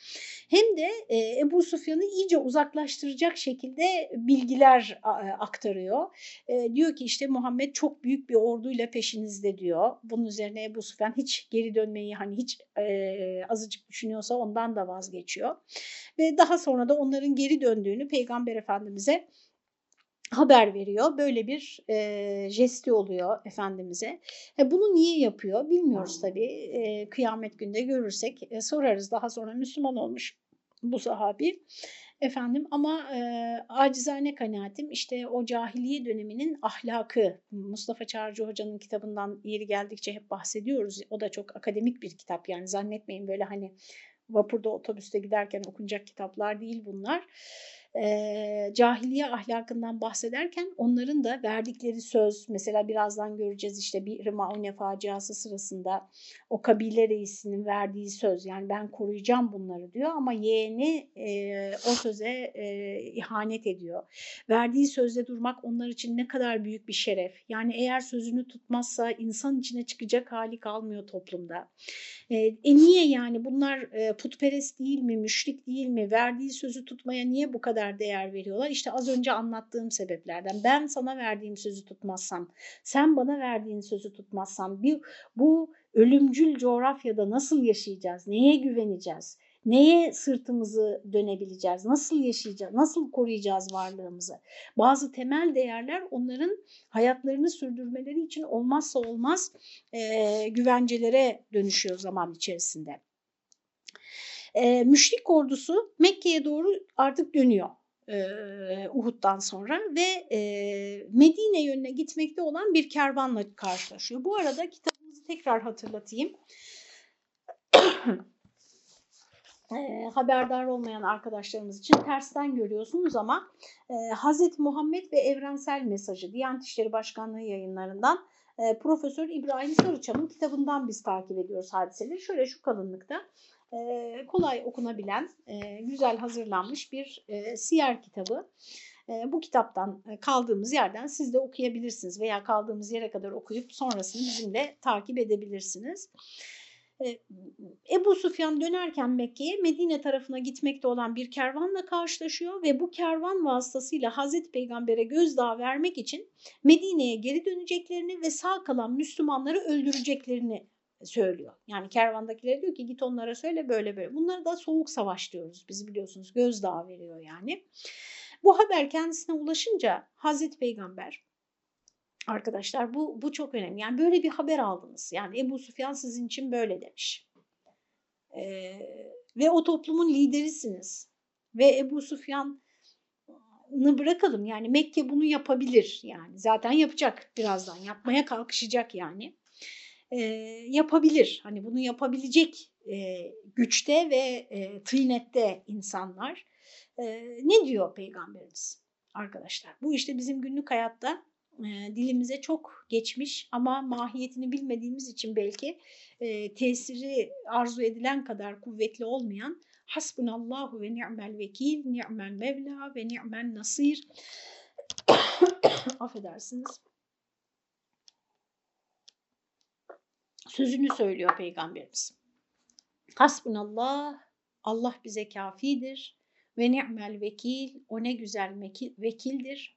Hem de e, Ebu Sufyan'ı iyice uzaklaştıracak şekilde bilgiler aktarıyor. E, diyor ki işte Muhammed çok büyük bir orduyla peşinizde diyor. Bunun üzerine Ebu Sufyan hiç geri dönmeyi hani hiç e, azıcık düşünüyorsa ondan da vazgeçiyor. Ve daha sonra da onların geri döndüğünü Peygamber Efendimiz'e haber veriyor. Böyle bir e, jesti oluyor Efendimiz'e. E, bunu niye yapıyor bilmiyoruz tabii. E, kıyamet günde görürsek e, sorarız. Daha sonra Müslüman olmuş bu sahabi. Efendim ama e, acizane kanaatim işte o cahiliye döneminin ahlakı Mustafa Çağrıcı Hoca'nın kitabından yeri geldikçe hep bahsediyoruz. O da çok akademik bir kitap yani zannetmeyin böyle hani vapurda otobüste giderken okunacak kitaplar değil bunlar e, cahiliye ahlakından bahsederken onların da verdikleri söz mesela birazdan göreceğiz işte bir Maune faciası sırasında o kabile reisinin verdiği söz yani ben koruyacağım bunları diyor ama yeğeni e, o söze e, ihanet ediyor. Verdiği sözde durmak onlar için ne kadar büyük bir şeref. Yani eğer sözünü tutmazsa insan içine çıkacak hali kalmıyor toplumda. E, e niye yani bunlar e, putperest değil mi, müşrik değil mi? Verdiği sözü tutmaya niye bu kadar kadar değer veriyorlar? İşte az önce anlattığım sebeplerden. Ben sana verdiğim sözü tutmazsam, sen bana verdiğin sözü tutmazsam bir, bu ölümcül coğrafyada nasıl yaşayacağız? Neye güveneceğiz? Neye sırtımızı dönebileceğiz? Nasıl yaşayacağız? Nasıl koruyacağız varlığımızı? Bazı temel değerler onların hayatlarını sürdürmeleri için olmazsa olmaz e, güvencelere dönüşüyor zaman içerisinde. E, müşrik ordusu Mekke'ye doğru artık dönüyor. Uhud'dan sonra ve e, Medine yönüne gitmekte olan bir kervanla karşılaşıyor. Bu arada kitabımızı tekrar hatırlatayım. e, haberdar olmayan arkadaşlarımız için tersten görüyorsunuz ama e, Hz. Muhammed ve Evrensel Mesajı Diyanet İşleri Başkanlığı yayınlarından e, Profesör İbrahim Sarıçam'ın kitabından biz takip ediyoruz hadiseleri. Şöyle şu kalınlıkta e, kolay okunabilen, e, güzel hazırlanmış bir e, siyer kitabı. E, bu kitaptan e, kaldığımız yerden siz de okuyabilirsiniz veya kaldığımız yere kadar okuyup sonrasını bizimle takip edebilirsiniz. Ebu Sufyan dönerken Mekke'ye Medine tarafına gitmekte olan bir kervanla karşılaşıyor ve bu kervan vasıtasıyla Hazreti Peygamber'e gözdağı vermek için Medine'ye geri döneceklerini ve sağ kalan Müslümanları öldüreceklerini söylüyor. Yani kervandakiler diyor ki git onlara söyle böyle böyle. Bunları da soğuk savaş diyoruz biz biliyorsunuz. Gözdağı veriyor yani. Bu haber kendisine ulaşınca Hazreti Peygamber arkadaşlar bu, bu çok önemli. Yani böyle bir haber aldınız. Yani Ebu Sufyan sizin için böyle demiş. Ee, ve o toplumun liderisiniz. Ve Ebu Sufyan bırakalım yani Mekke bunu yapabilir yani zaten yapacak birazdan yapmaya kalkışacak yani e, yapabilir hani bunu yapabilecek e, güçte ve e, tıynette insanlar e, ne diyor peygamberimiz arkadaşlar bu işte bizim günlük hayatta e, dilimize çok geçmiş ama mahiyetini bilmediğimiz için belki e, tesiri arzu edilen kadar kuvvetli olmayan Hasbunallahu ve ni'mel vekil, ni'mel mevla ve ni'mel nasir. Affedersiniz. Sözünü söylüyor Peygamberimiz. Hasbunallah, Allah bize kafidir ve ni'mel vekil, o ne güzel vekildir.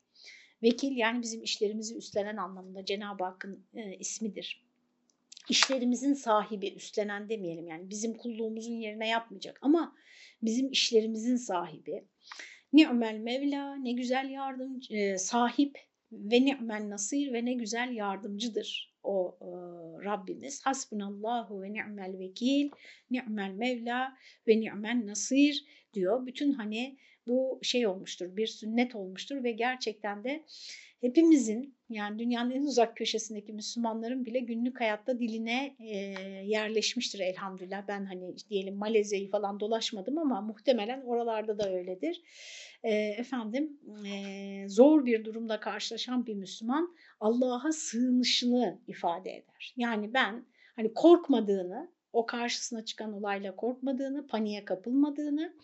Vekil yani bizim işlerimizi üstlenen anlamında Cenab-ı Hakk'ın e, ismidir işlerimizin sahibi, üstlenen demeyelim yani bizim kulluğumuzun yerine yapmayacak ama bizim işlerimizin sahibi. Ni'mel Mevla ne güzel yardımcı, e, sahip ve ni'mel nasir ve ne güzel yardımcıdır o e, Rabbimiz. Hasbunallahu ve ni'mel vekil, ni'mel Mevla ve ni'mel nasir diyor. Bütün hani bu şey olmuştur, bir sünnet olmuştur ve gerçekten de hepimizin yani dünyanın en uzak köşesindeki Müslümanların bile günlük hayatta diline e, yerleşmiştir elhamdülillah. Ben hani diyelim Malezya'yı falan dolaşmadım ama muhtemelen oralarda da öyledir. Efendim e, zor bir durumda karşılaşan bir Müslüman Allah'a sığınışını ifade eder. Yani ben hani korkmadığını, o karşısına çıkan olayla korkmadığını, paniğe kapılmadığını,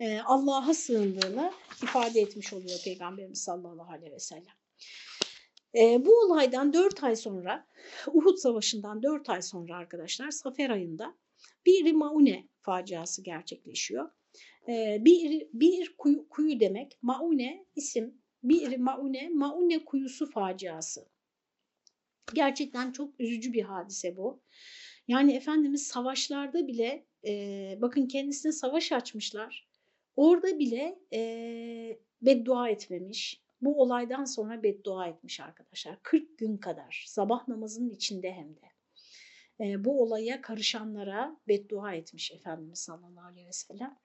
e, Allah'a sığındığını ifade etmiş oluyor Peygamberimiz sallallahu aleyhi ve sellem. E, bu olaydan 4 ay sonra, Uhud Savaşı'ndan 4 ay sonra arkadaşlar Safer ayında bir Maune faciası gerçekleşiyor. E, bir, bir kuyu, kuyu demek, Maune isim, bir Maune, Maune kuyusu faciası. Gerçekten çok üzücü bir hadise bu. Yani Efendimiz savaşlarda bile, e, bakın kendisine savaş açmışlar. Orada bile e, beddua etmemiş, bu olaydan sonra beddua etmiş arkadaşlar. 40 gün kadar sabah namazının içinde hem de. E, bu olaya karışanlara beddua etmiş Efendimiz sallallahu aleyhi ve sellem.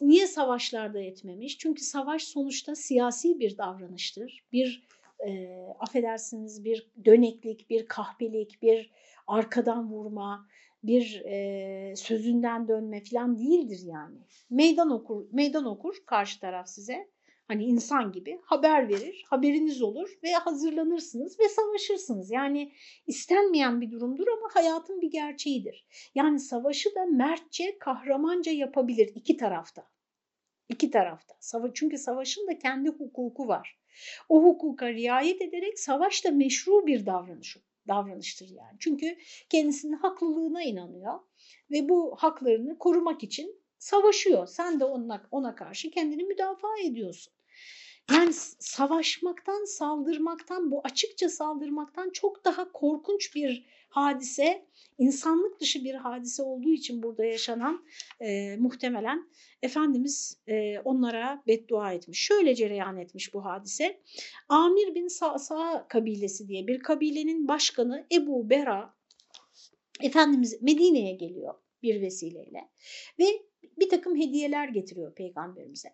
Niye savaşlarda etmemiş? Çünkü savaş sonuçta siyasi bir davranıştır. Bir e, affedersiniz bir döneklik, bir kahpelik, bir arkadan vurma, bir e, sözünden dönme falan değildir yani. Meydan okur, meydan okur karşı taraf size Hani insan gibi haber verir, haberiniz olur ve hazırlanırsınız ve savaşırsınız. Yani istenmeyen bir durumdur ama hayatın bir gerçeğidir. Yani savaşı da mertçe, kahramanca yapabilir iki tarafta. İki tarafta. Çünkü savaşın da kendi hukuku var. O hukuka riayet ederek savaş da meşru bir davranış, davranıştır yani. Çünkü kendisinin haklılığına inanıyor ve bu haklarını korumak için savaşıyor. Sen de ona, ona karşı kendini müdafaa ediyorsun. Yani savaşmaktan, saldırmaktan, bu açıkça saldırmaktan çok daha korkunç bir hadise, insanlık dışı bir hadise olduğu için burada yaşanan e, muhtemelen Efendimiz e, onlara beddua etmiş. Şöyle cereyan etmiş bu hadise. Amir bin Sa'sa kabilesi diye bir kabilenin başkanı Ebu Bera Efendimiz Medine'ye geliyor bir vesileyle ve bir takım hediyeler getiriyor peygamberimize.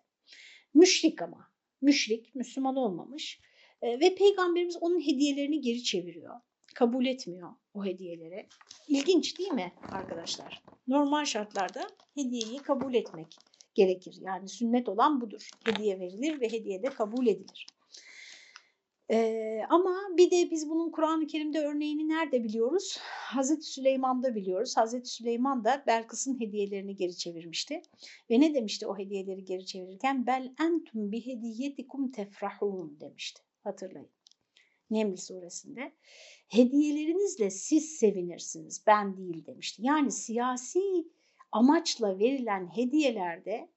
Müşrik ama müşrik, Müslüman olmamış e, ve peygamberimiz onun hediyelerini geri çeviriyor. Kabul etmiyor o hediyeleri. İlginç değil mi arkadaşlar? Normal şartlarda hediyeyi kabul etmek gerekir. Yani sünnet olan budur. Hediye verilir ve hediye de kabul edilir. Ee, ama bir de biz bunun Kur'an-ı Kerim'de örneğini nerede biliyoruz? Hazreti Süleyman'da biliyoruz. Hazreti Süleyman da Belkıs'ın hediyelerini geri çevirmişti. Ve ne demişti o hediyeleri geri çevirirken? Bel entum bi hediyetikum tefrahun demişti. Hatırlayın. Neml suresinde. Hediyelerinizle siz sevinirsiniz, ben değil demişti. Yani siyasi amaçla verilen hediyelerde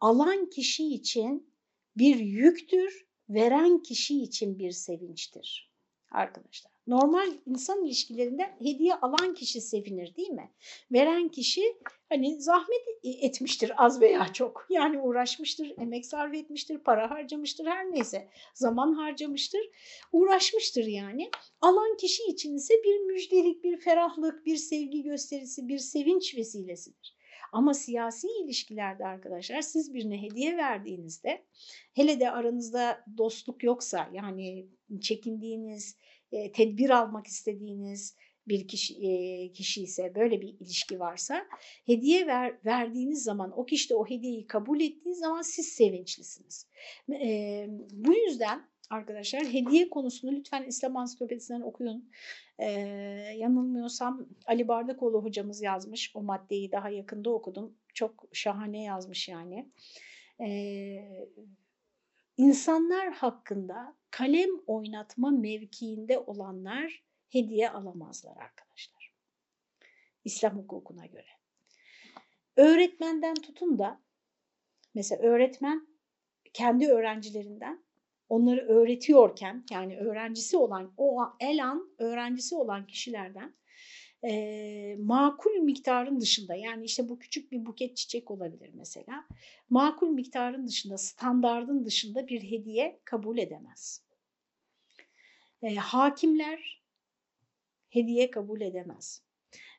alan kişi için bir yüktür veren kişi için bir sevinçtir arkadaşlar. Normal insan ilişkilerinde hediye alan kişi sevinir değil mi? Veren kişi hani zahmet etmiştir az veya çok. Yani uğraşmıştır, emek sarf etmiştir, para harcamıştır her neyse. Zaman harcamıştır, uğraşmıştır yani. Alan kişi için ise bir müjdelik, bir ferahlık, bir sevgi gösterisi, bir sevinç vesilesidir. Ama siyasi ilişkilerde arkadaşlar siz birine hediye verdiğinizde hele de aranızda dostluk yoksa yani çekindiğiniz, e, tedbir almak istediğiniz bir kişi, e, kişi ise böyle bir ilişki varsa hediye ver, verdiğiniz zaman o kişi de o hediyeyi kabul ettiği zaman siz sevinçlisiniz. E, bu yüzden arkadaşlar hediye konusunu lütfen İslam Ansiklopedisinden okuyun. Ee, yanılmıyorsam Ali Bardakoğlu hocamız yazmış. O maddeyi daha yakında okudum. Çok şahane yazmış yani. Ee, insanlar hakkında kalem oynatma mevkiinde olanlar hediye alamazlar arkadaşlar. İslam hukukuna göre. Öğretmenden tutun da mesela öğretmen kendi öğrencilerinden onları öğretiyorken yani öğrencisi olan o elan öğrencisi olan kişilerden e, makul miktarın dışında yani işte bu küçük bir buket çiçek olabilir mesela makul miktarın dışında standardın dışında bir hediye kabul edemez. E, hakimler hediye kabul edemez.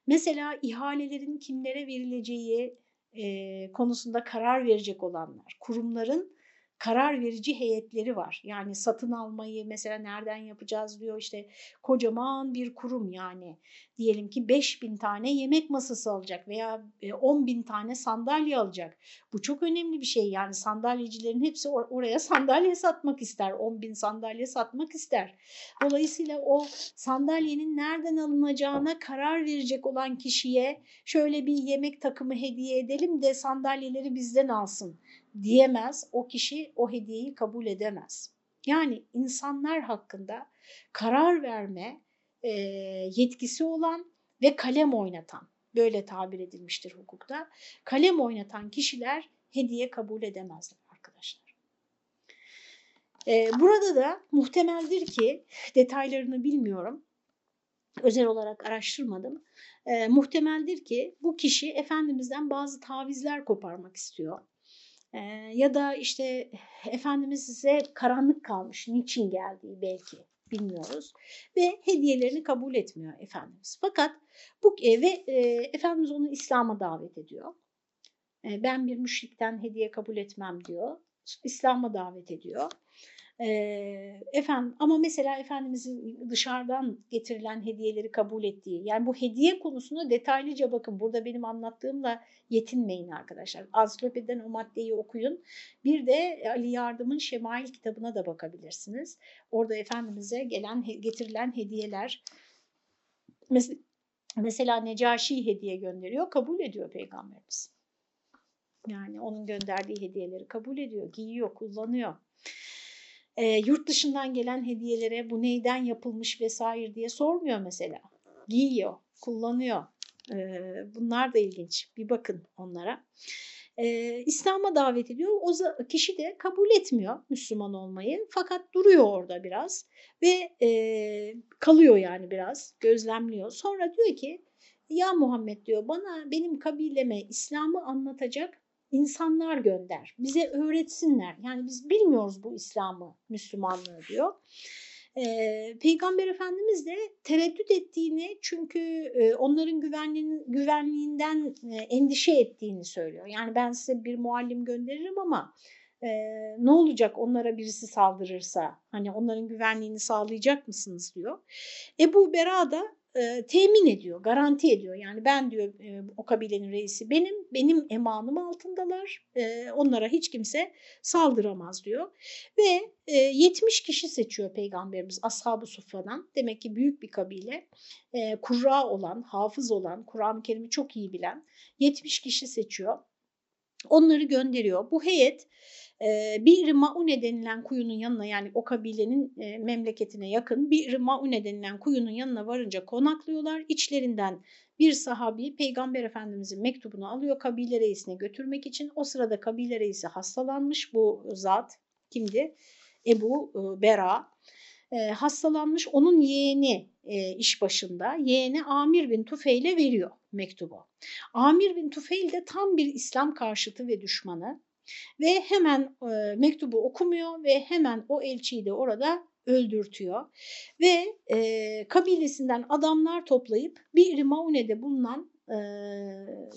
Mesela ihalelerin kimlere verileceği e, konusunda karar verecek olanlar, kurumların karar verici heyetleri var. Yani satın almayı mesela nereden yapacağız diyor işte kocaman bir kurum yani. Diyelim ki 5000 tane yemek masası alacak veya 10 e, bin tane sandalye alacak. Bu çok önemli bir şey yani sandalyecilerin hepsi or oraya sandalye satmak ister. 10 bin sandalye satmak ister. Dolayısıyla o sandalyenin nereden alınacağına karar verecek olan kişiye şöyle bir yemek takımı hediye edelim de sandalyeleri bizden alsın diyemez. O kişi o hediyeyi kabul edemez. Yani insanlar hakkında karar verme e, yetkisi olan ve kalem oynatan, böyle tabir edilmiştir hukukta, kalem oynatan kişiler hediye kabul edemezler arkadaşlar. E, burada da muhtemeldir ki, detaylarını bilmiyorum, özel olarak araştırmadım, e, muhtemeldir ki bu kişi Efendimiz'den bazı tavizler koparmak istiyor ya da işte Efendimiz size karanlık kalmış, niçin geldiği belki bilmiyoruz ve hediyelerini kabul etmiyor Efendimiz. Fakat bu ve e, Efendimiz onu İslam'a davet ediyor. E, ben bir müşrikten hediye kabul etmem diyor. İslam'a davet ediyor. Efendim ama mesela Efendimizin dışarıdan getirilen hediyeleri kabul ettiği yani bu hediye konusuna detaylıca bakın burada benim anlattığımla yetinmeyin arkadaşlar. Ansiklopediden o maddeyi okuyun. Bir de Ali Yardım'ın Şemail kitabına da bakabilirsiniz. Orada Efendimiz'e gelen getirilen hediyeler mesela, mesela Necaşi hediye gönderiyor kabul ediyor Peygamberimiz. Yani onun gönderdiği hediyeleri kabul ediyor, giyiyor, kullanıyor e, yurt dışından gelen hediyelere bu neyden yapılmış vesaire diye sormuyor mesela. Giyiyor, kullanıyor. E, bunlar da ilginç. Bir bakın onlara. E, İslam'a davet ediyor. O kişi de kabul etmiyor Müslüman olmayı. Fakat duruyor orada biraz ve e, kalıyor yani biraz gözlemliyor. Sonra diyor ki ya Muhammed diyor bana benim kabileme İslam'ı anlatacak insanlar gönder. Bize öğretsinler. Yani biz bilmiyoruz bu İslam'ı, Müslümanlığı diyor. Ee, Peygamber Efendimiz de tereddüt ettiğini çünkü e, onların güvenliğin, güvenliğinden e, endişe ettiğini söylüyor. Yani ben size bir muallim gönderirim ama e, ne olacak onlara birisi saldırırsa hani onların güvenliğini sağlayacak mısınız diyor. Ebu Bera da e, temin ediyor, garanti ediyor. Yani ben diyor e, o kabilenin reisi benim, benim emanım altındalar. E, onlara hiç kimse saldıramaz diyor. Ve e, 70 kişi seçiyor peygamberimiz Ashab-ı Suffa'dan. Demek ki büyük bir kabile. E, kurra olan, hafız olan, Kur'an-ı Kerim'i çok iyi bilen 70 kişi seçiyor. Onları gönderiyor. Bu heyet bir Maune denilen kuyunun yanına yani o kabilenin memleketine yakın bir Maune denilen kuyunun yanına varınca konaklıyorlar. İçlerinden bir sahabi Peygamber Efendimizin mektubunu alıyor kabile reisine götürmek için. O sırada kabile reisi hastalanmış bu zat kimdi? Ebu Bera. e, hastalanmış onun yeğeni e, iş başında. Yeğeni Amir bin Tufeil'e veriyor mektubu. Amir bin Tufeil de tam bir İslam karşıtı ve düşmanı ve hemen e, mektubu okumuyor ve hemen o elçiyi de orada öldürtüyor ve e, kabilesinden adamlar toplayıp bir Maune'de bulunan e,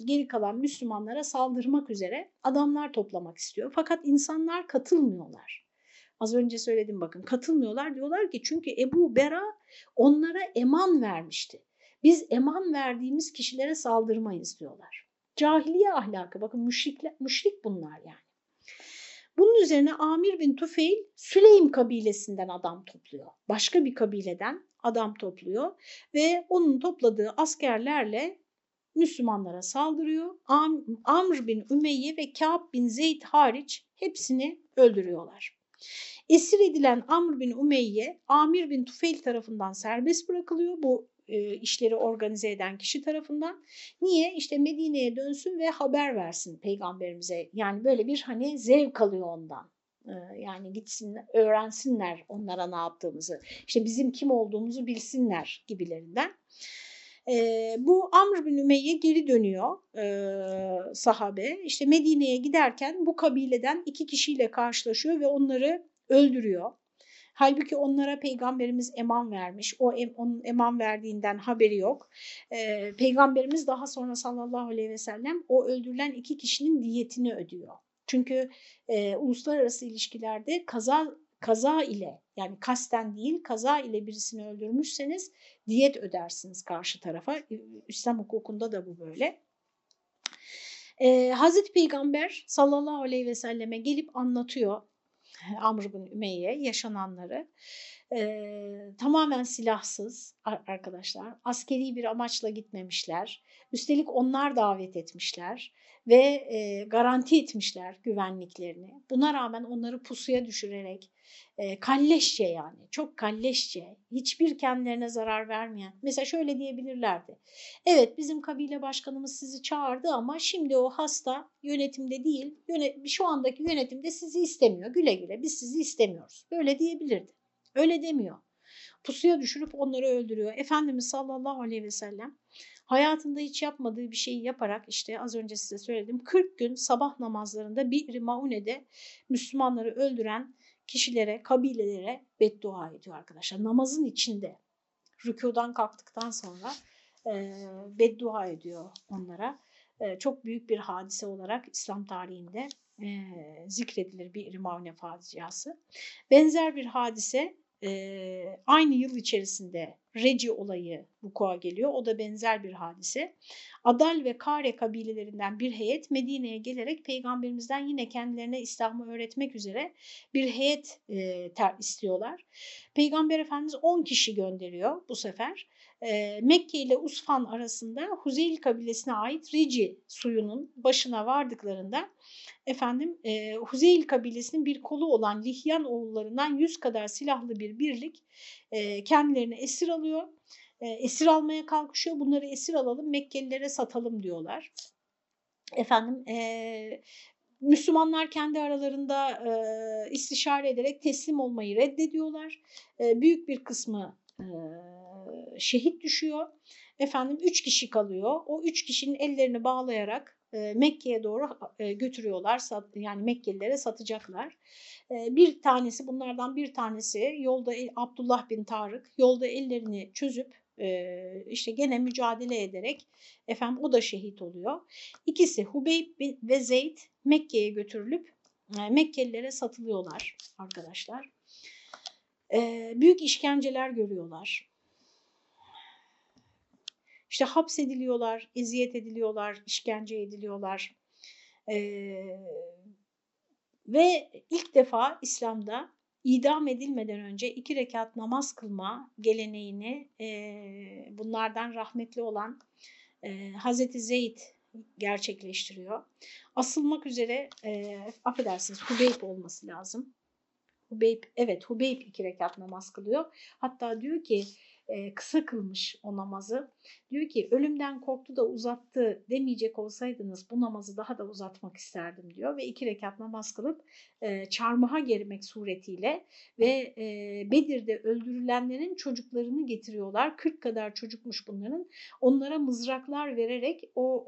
geri kalan Müslümanlara saldırmak üzere adamlar toplamak istiyor. Fakat insanlar katılmıyorlar. Az önce söyledim bakın katılmıyorlar diyorlar ki çünkü Ebu Bera onlara eman vermişti. Biz eman verdiğimiz kişilere saldırmayız diyorlar. Cahiliye ahlakı bakın müşrikler, müşrik bunlar yani. Bunun üzerine Amir bin Tufeil Süleym kabilesinden adam topluyor. Başka bir kabileden adam topluyor ve onun topladığı askerlerle Müslümanlara saldırıyor. Am Amr bin Ümeyye ve Kâb bin Zeyd hariç hepsini öldürüyorlar. Esir edilen Amr bin Ümeyye, Amir bin Tufeil tarafından serbest bırakılıyor. Bu e, işleri organize eden kişi tarafından. Niye? İşte Medine'ye dönsün ve haber versin peygamberimize. Yani böyle bir hani zevk alıyor ondan. E, yani gitsin öğrensinler onlara ne yaptığımızı. İşte bizim kim olduğumuzu bilsinler gibilerinden. E, bu Amr bin Ümeyye geri dönüyor e, sahabe. İşte Medine'ye giderken bu kabileden iki kişiyle karşılaşıyor ve onları öldürüyor. Halbuki onlara peygamberimiz eman vermiş. O em, onun eman verdiğinden haberi yok. Ee, peygamberimiz daha sonra sallallahu aleyhi ve sellem o öldürülen iki kişinin diyetini ödüyor. Çünkü e, uluslararası ilişkilerde kaza kaza ile yani kasten değil kaza ile birisini öldürmüşseniz diyet ödersiniz karşı tarafa. İslam hukukunda da bu böyle. Ee, Hazreti Peygamber sallallahu aleyhi ve selleme gelip anlatıyor Amr bin Ümeyye yaşananları e, tamamen silahsız arkadaşlar. Askeri bir amaçla gitmemişler. Üstelik onlar davet etmişler ve e, garanti etmişler güvenliklerini. Buna rağmen onları pusuya düşürerek e, kalleşçe yani çok kalleşçe hiçbir kendilerine zarar vermeyen mesela şöyle diyebilirlerdi. Evet bizim kabile başkanımız sizi çağırdı ama şimdi o hasta yönetimde değil yönet şu andaki yönetimde sizi istemiyor. Güle güle biz sizi istemiyoruz. Böyle diyebilirdi öyle demiyor pusuya düşürüp onları öldürüyor Efendimiz sallallahu aleyhi ve sellem hayatında hiç yapmadığı bir şeyi yaparak işte az önce size söyledim 40 gün sabah namazlarında bir Maune'de Müslümanları öldüren kişilere, kabilelere beddua ediyor arkadaşlar. Namazın içinde rükudan kalktıktan sonra e, beddua ediyor onlara. E, çok büyük bir hadise olarak İslam tarihinde e, zikredilir bir Rimavne faciası. Benzer bir hadise e, aynı yıl içerisinde Reci olayı vuku'a geliyor. O da benzer bir hadise. Adal ve Kare kabilelerinden bir heyet Medine'ye gelerek peygamberimizden yine kendilerine İslam'ı öğretmek üzere bir heyet e, ter, istiyorlar. Peygamber Efendimiz 10 kişi gönderiyor bu sefer. Mekke ile Usfan arasında Huzeyl kabilesine ait Rici suyunun başına vardıklarında efendim Huzeyl kabilesinin bir kolu olan Lihyan oğullarından 100 kadar silahlı bir birlik kendilerini esir alıyor. Esir almaya kalkışıyor. Bunları esir alalım Mekkelilere satalım diyorlar. Efendim Müslümanlar kendi aralarında istişare ederek teslim olmayı reddediyorlar. Büyük bir kısmı e, şehit düşüyor. Efendim üç kişi kalıyor. O üç kişinin ellerini bağlayarak e, Mekke'ye doğru e, götürüyorlar. Sat, yani Mekkelilere satacaklar. E, bir tanesi bunlardan bir tanesi yolda Abdullah bin Tarık yolda ellerini çözüp işte gene mücadele ederek efendim o da şehit oluyor. İkisi Hubeyb ve Zeyd Mekke'ye götürülüp Mekkelilere satılıyorlar arkadaşlar. E, büyük işkenceler görüyorlar. İşte hapsediliyorlar, eziyet ediliyorlar, işkence ediliyorlar. Ee, ve ilk defa İslam'da idam edilmeden önce iki rekat namaz kılma geleneğini e, bunlardan rahmetli olan e, Hazreti Zeyd gerçekleştiriyor. Asılmak üzere, e, affedersiniz Hubeyb olması lazım. Hubeyb, evet Hubeyb iki rekat namaz kılıyor. Hatta diyor ki e, kısa kılmış o namazı. Diyor ki ölümden korktu da uzattı demeyecek olsaydınız bu namazı daha da uzatmak isterdim diyor. Ve iki rekat namaz kılıp e, çarmıha germek suretiyle ve e, Bedir'de öldürülenlerin çocuklarını getiriyorlar. 40 kadar çocukmuş bunların. Onlara mızraklar vererek o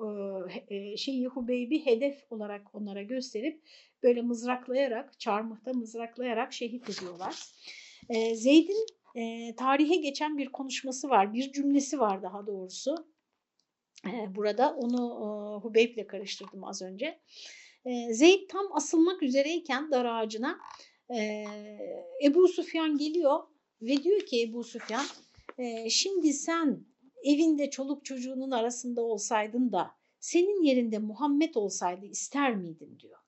e, e, şeyi Hubeybi hedef olarak onlara gösterip böyle mızraklayarak, çarmıhta mızraklayarak şehit ediyorlar. Zeyd'in e, tarihe geçen bir konuşması var, bir cümlesi var daha doğrusu. E, burada onu e, Hubeyb'le karıştırdım az önce. E, Zeyd tam asılmak üzereyken dar ağacına e, Ebu Sufyan geliyor ve diyor ki Ebu Sufyan e, şimdi sen evinde çoluk çocuğunun arasında olsaydın da senin yerinde Muhammed olsaydı ister miydin diyor.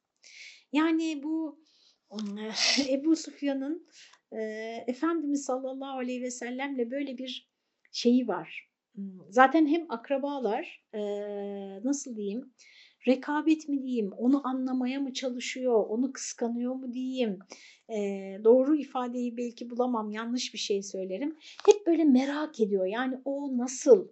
Yani bu Ebu Sufyan'ın Efendimiz sallallahu aleyhi ve sellemle böyle bir şeyi var. Zaten hem akrabalar e, nasıl diyeyim rekabet mi diyeyim, onu anlamaya mı çalışıyor, onu kıskanıyor mu diyeyim, e, doğru ifadeyi belki bulamam, yanlış bir şey söylerim. Hep böyle merak ediyor yani o nasıl,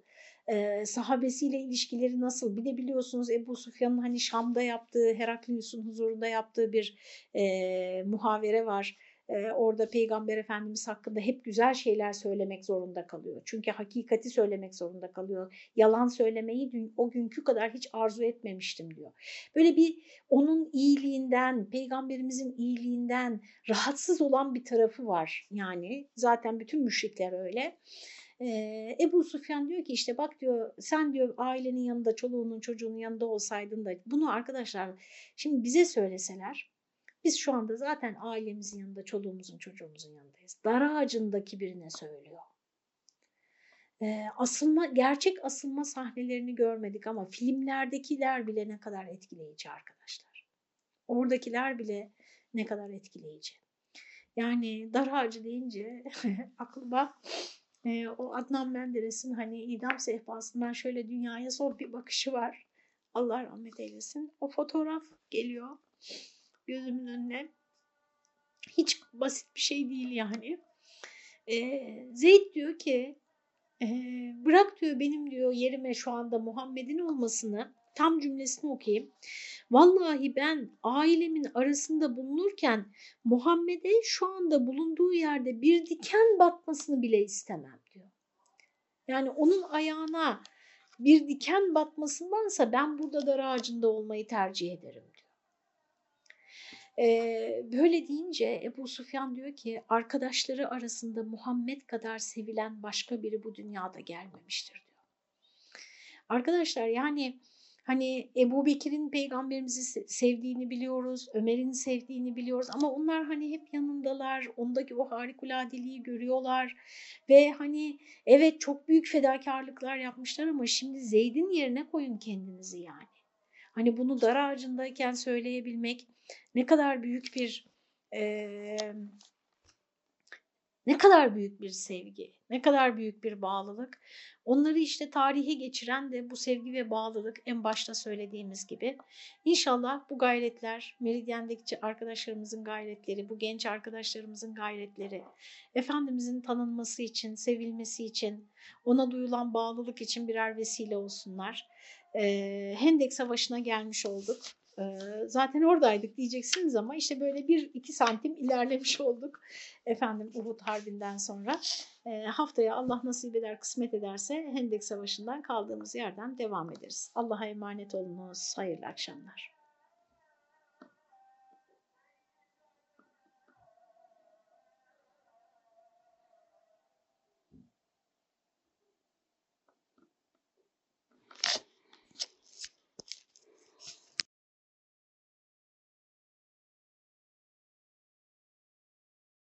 e, sahabesiyle ilişkileri nasıl? Bir de biliyorsunuz Ebu Sufyan'ın hani Şam'da yaptığı, Heraklius'un huzurunda yaptığı bir e, muhavere var orada Peygamber Efendimiz hakkında hep güzel şeyler söylemek zorunda kalıyor. Çünkü hakikati söylemek zorunda kalıyor. Yalan söylemeyi o günkü kadar hiç arzu etmemiştim diyor. Böyle bir onun iyiliğinden, peygamberimizin iyiliğinden rahatsız olan bir tarafı var. Yani zaten bütün müşrikler öyle. Ee, Ebu Sufyan diyor ki işte bak diyor sen diyor ailenin yanında çoluğunun çocuğunun yanında olsaydın da bunu arkadaşlar şimdi bize söyleseler biz şu anda zaten ailemizin yanında, çoluğumuzun, çocuğumuzun yanındayız. Dar ağacındaki birine söylüyor. Ee, asılma, gerçek asılma sahnelerini görmedik ama filmlerdekiler bile ne kadar etkileyici arkadaşlar. Oradakiler bile ne kadar etkileyici. Yani dar ağacı deyince aklıma e, o Adnan Menderes'in hani idam sehpasından şöyle dünyaya son bir bakışı var. Allah rahmet eylesin. O fotoğraf geliyor gözümün önüne. Hiç basit bir şey değil yani. E, Zeyd diyor ki e, bırak diyor benim diyor yerime şu anda Muhammed'in olmasını tam cümlesini okuyayım. Vallahi ben ailemin arasında bulunurken Muhammed'e şu anda bulunduğu yerde bir diken batmasını bile istemem diyor. Yani onun ayağına bir diken batmasındansa ben burada dar ağacında olmayı tercih ederim böyle deyince Ebu Sufyan diyor ki arkadaşları arasında Muhammed kadar sevilen başka biri bu dünyada gelmemiştir diyor. Arkadaşlar yani hani Ebu Bekir'in peygamberimizi sevdiğini biliyoruz, Ömer'in sevdiğini biliyoruz ama onlar hani hep yanındalar, ondaki o harikuladeliği görüyorlar ve hani evet çok büyük fedakarlıklar yapmışlar ama şimdi Zeyd'in yerine koyun kendinizi yani. Hani bunu dar ağacındayken söyleyebilmek ne kadar büyük bir e, ne kadar büyük bir sevgi, ne kadar büyük bir bağlılık. Onları işte tarihe geçiren de bu sevgi ve bağlılık en başta söylediğimiz gibi. İnşallah bu gayretler, Meridyendeki arkadaşlarımızın gayretleri, bu genç arkadaşlarımızın gayretleri, Efendimizin tanınması için, sevilmesi için, ona duyulan bağlılık için birer vesile olsunlar. Hendek Savaşı'na gelmiş olduk zaten oradaydık diyeceksiniz ama işte böyle bir iki santim ilerlemiş olduk efendim Uhud Harbi'nden sonra. haftaya Allah nasip eder kısmet ederse Hendek Savaşı'ndan kaldığımız yerden devam ederiz. Allah'a emanet olunuz. Hayırlı akşamlar.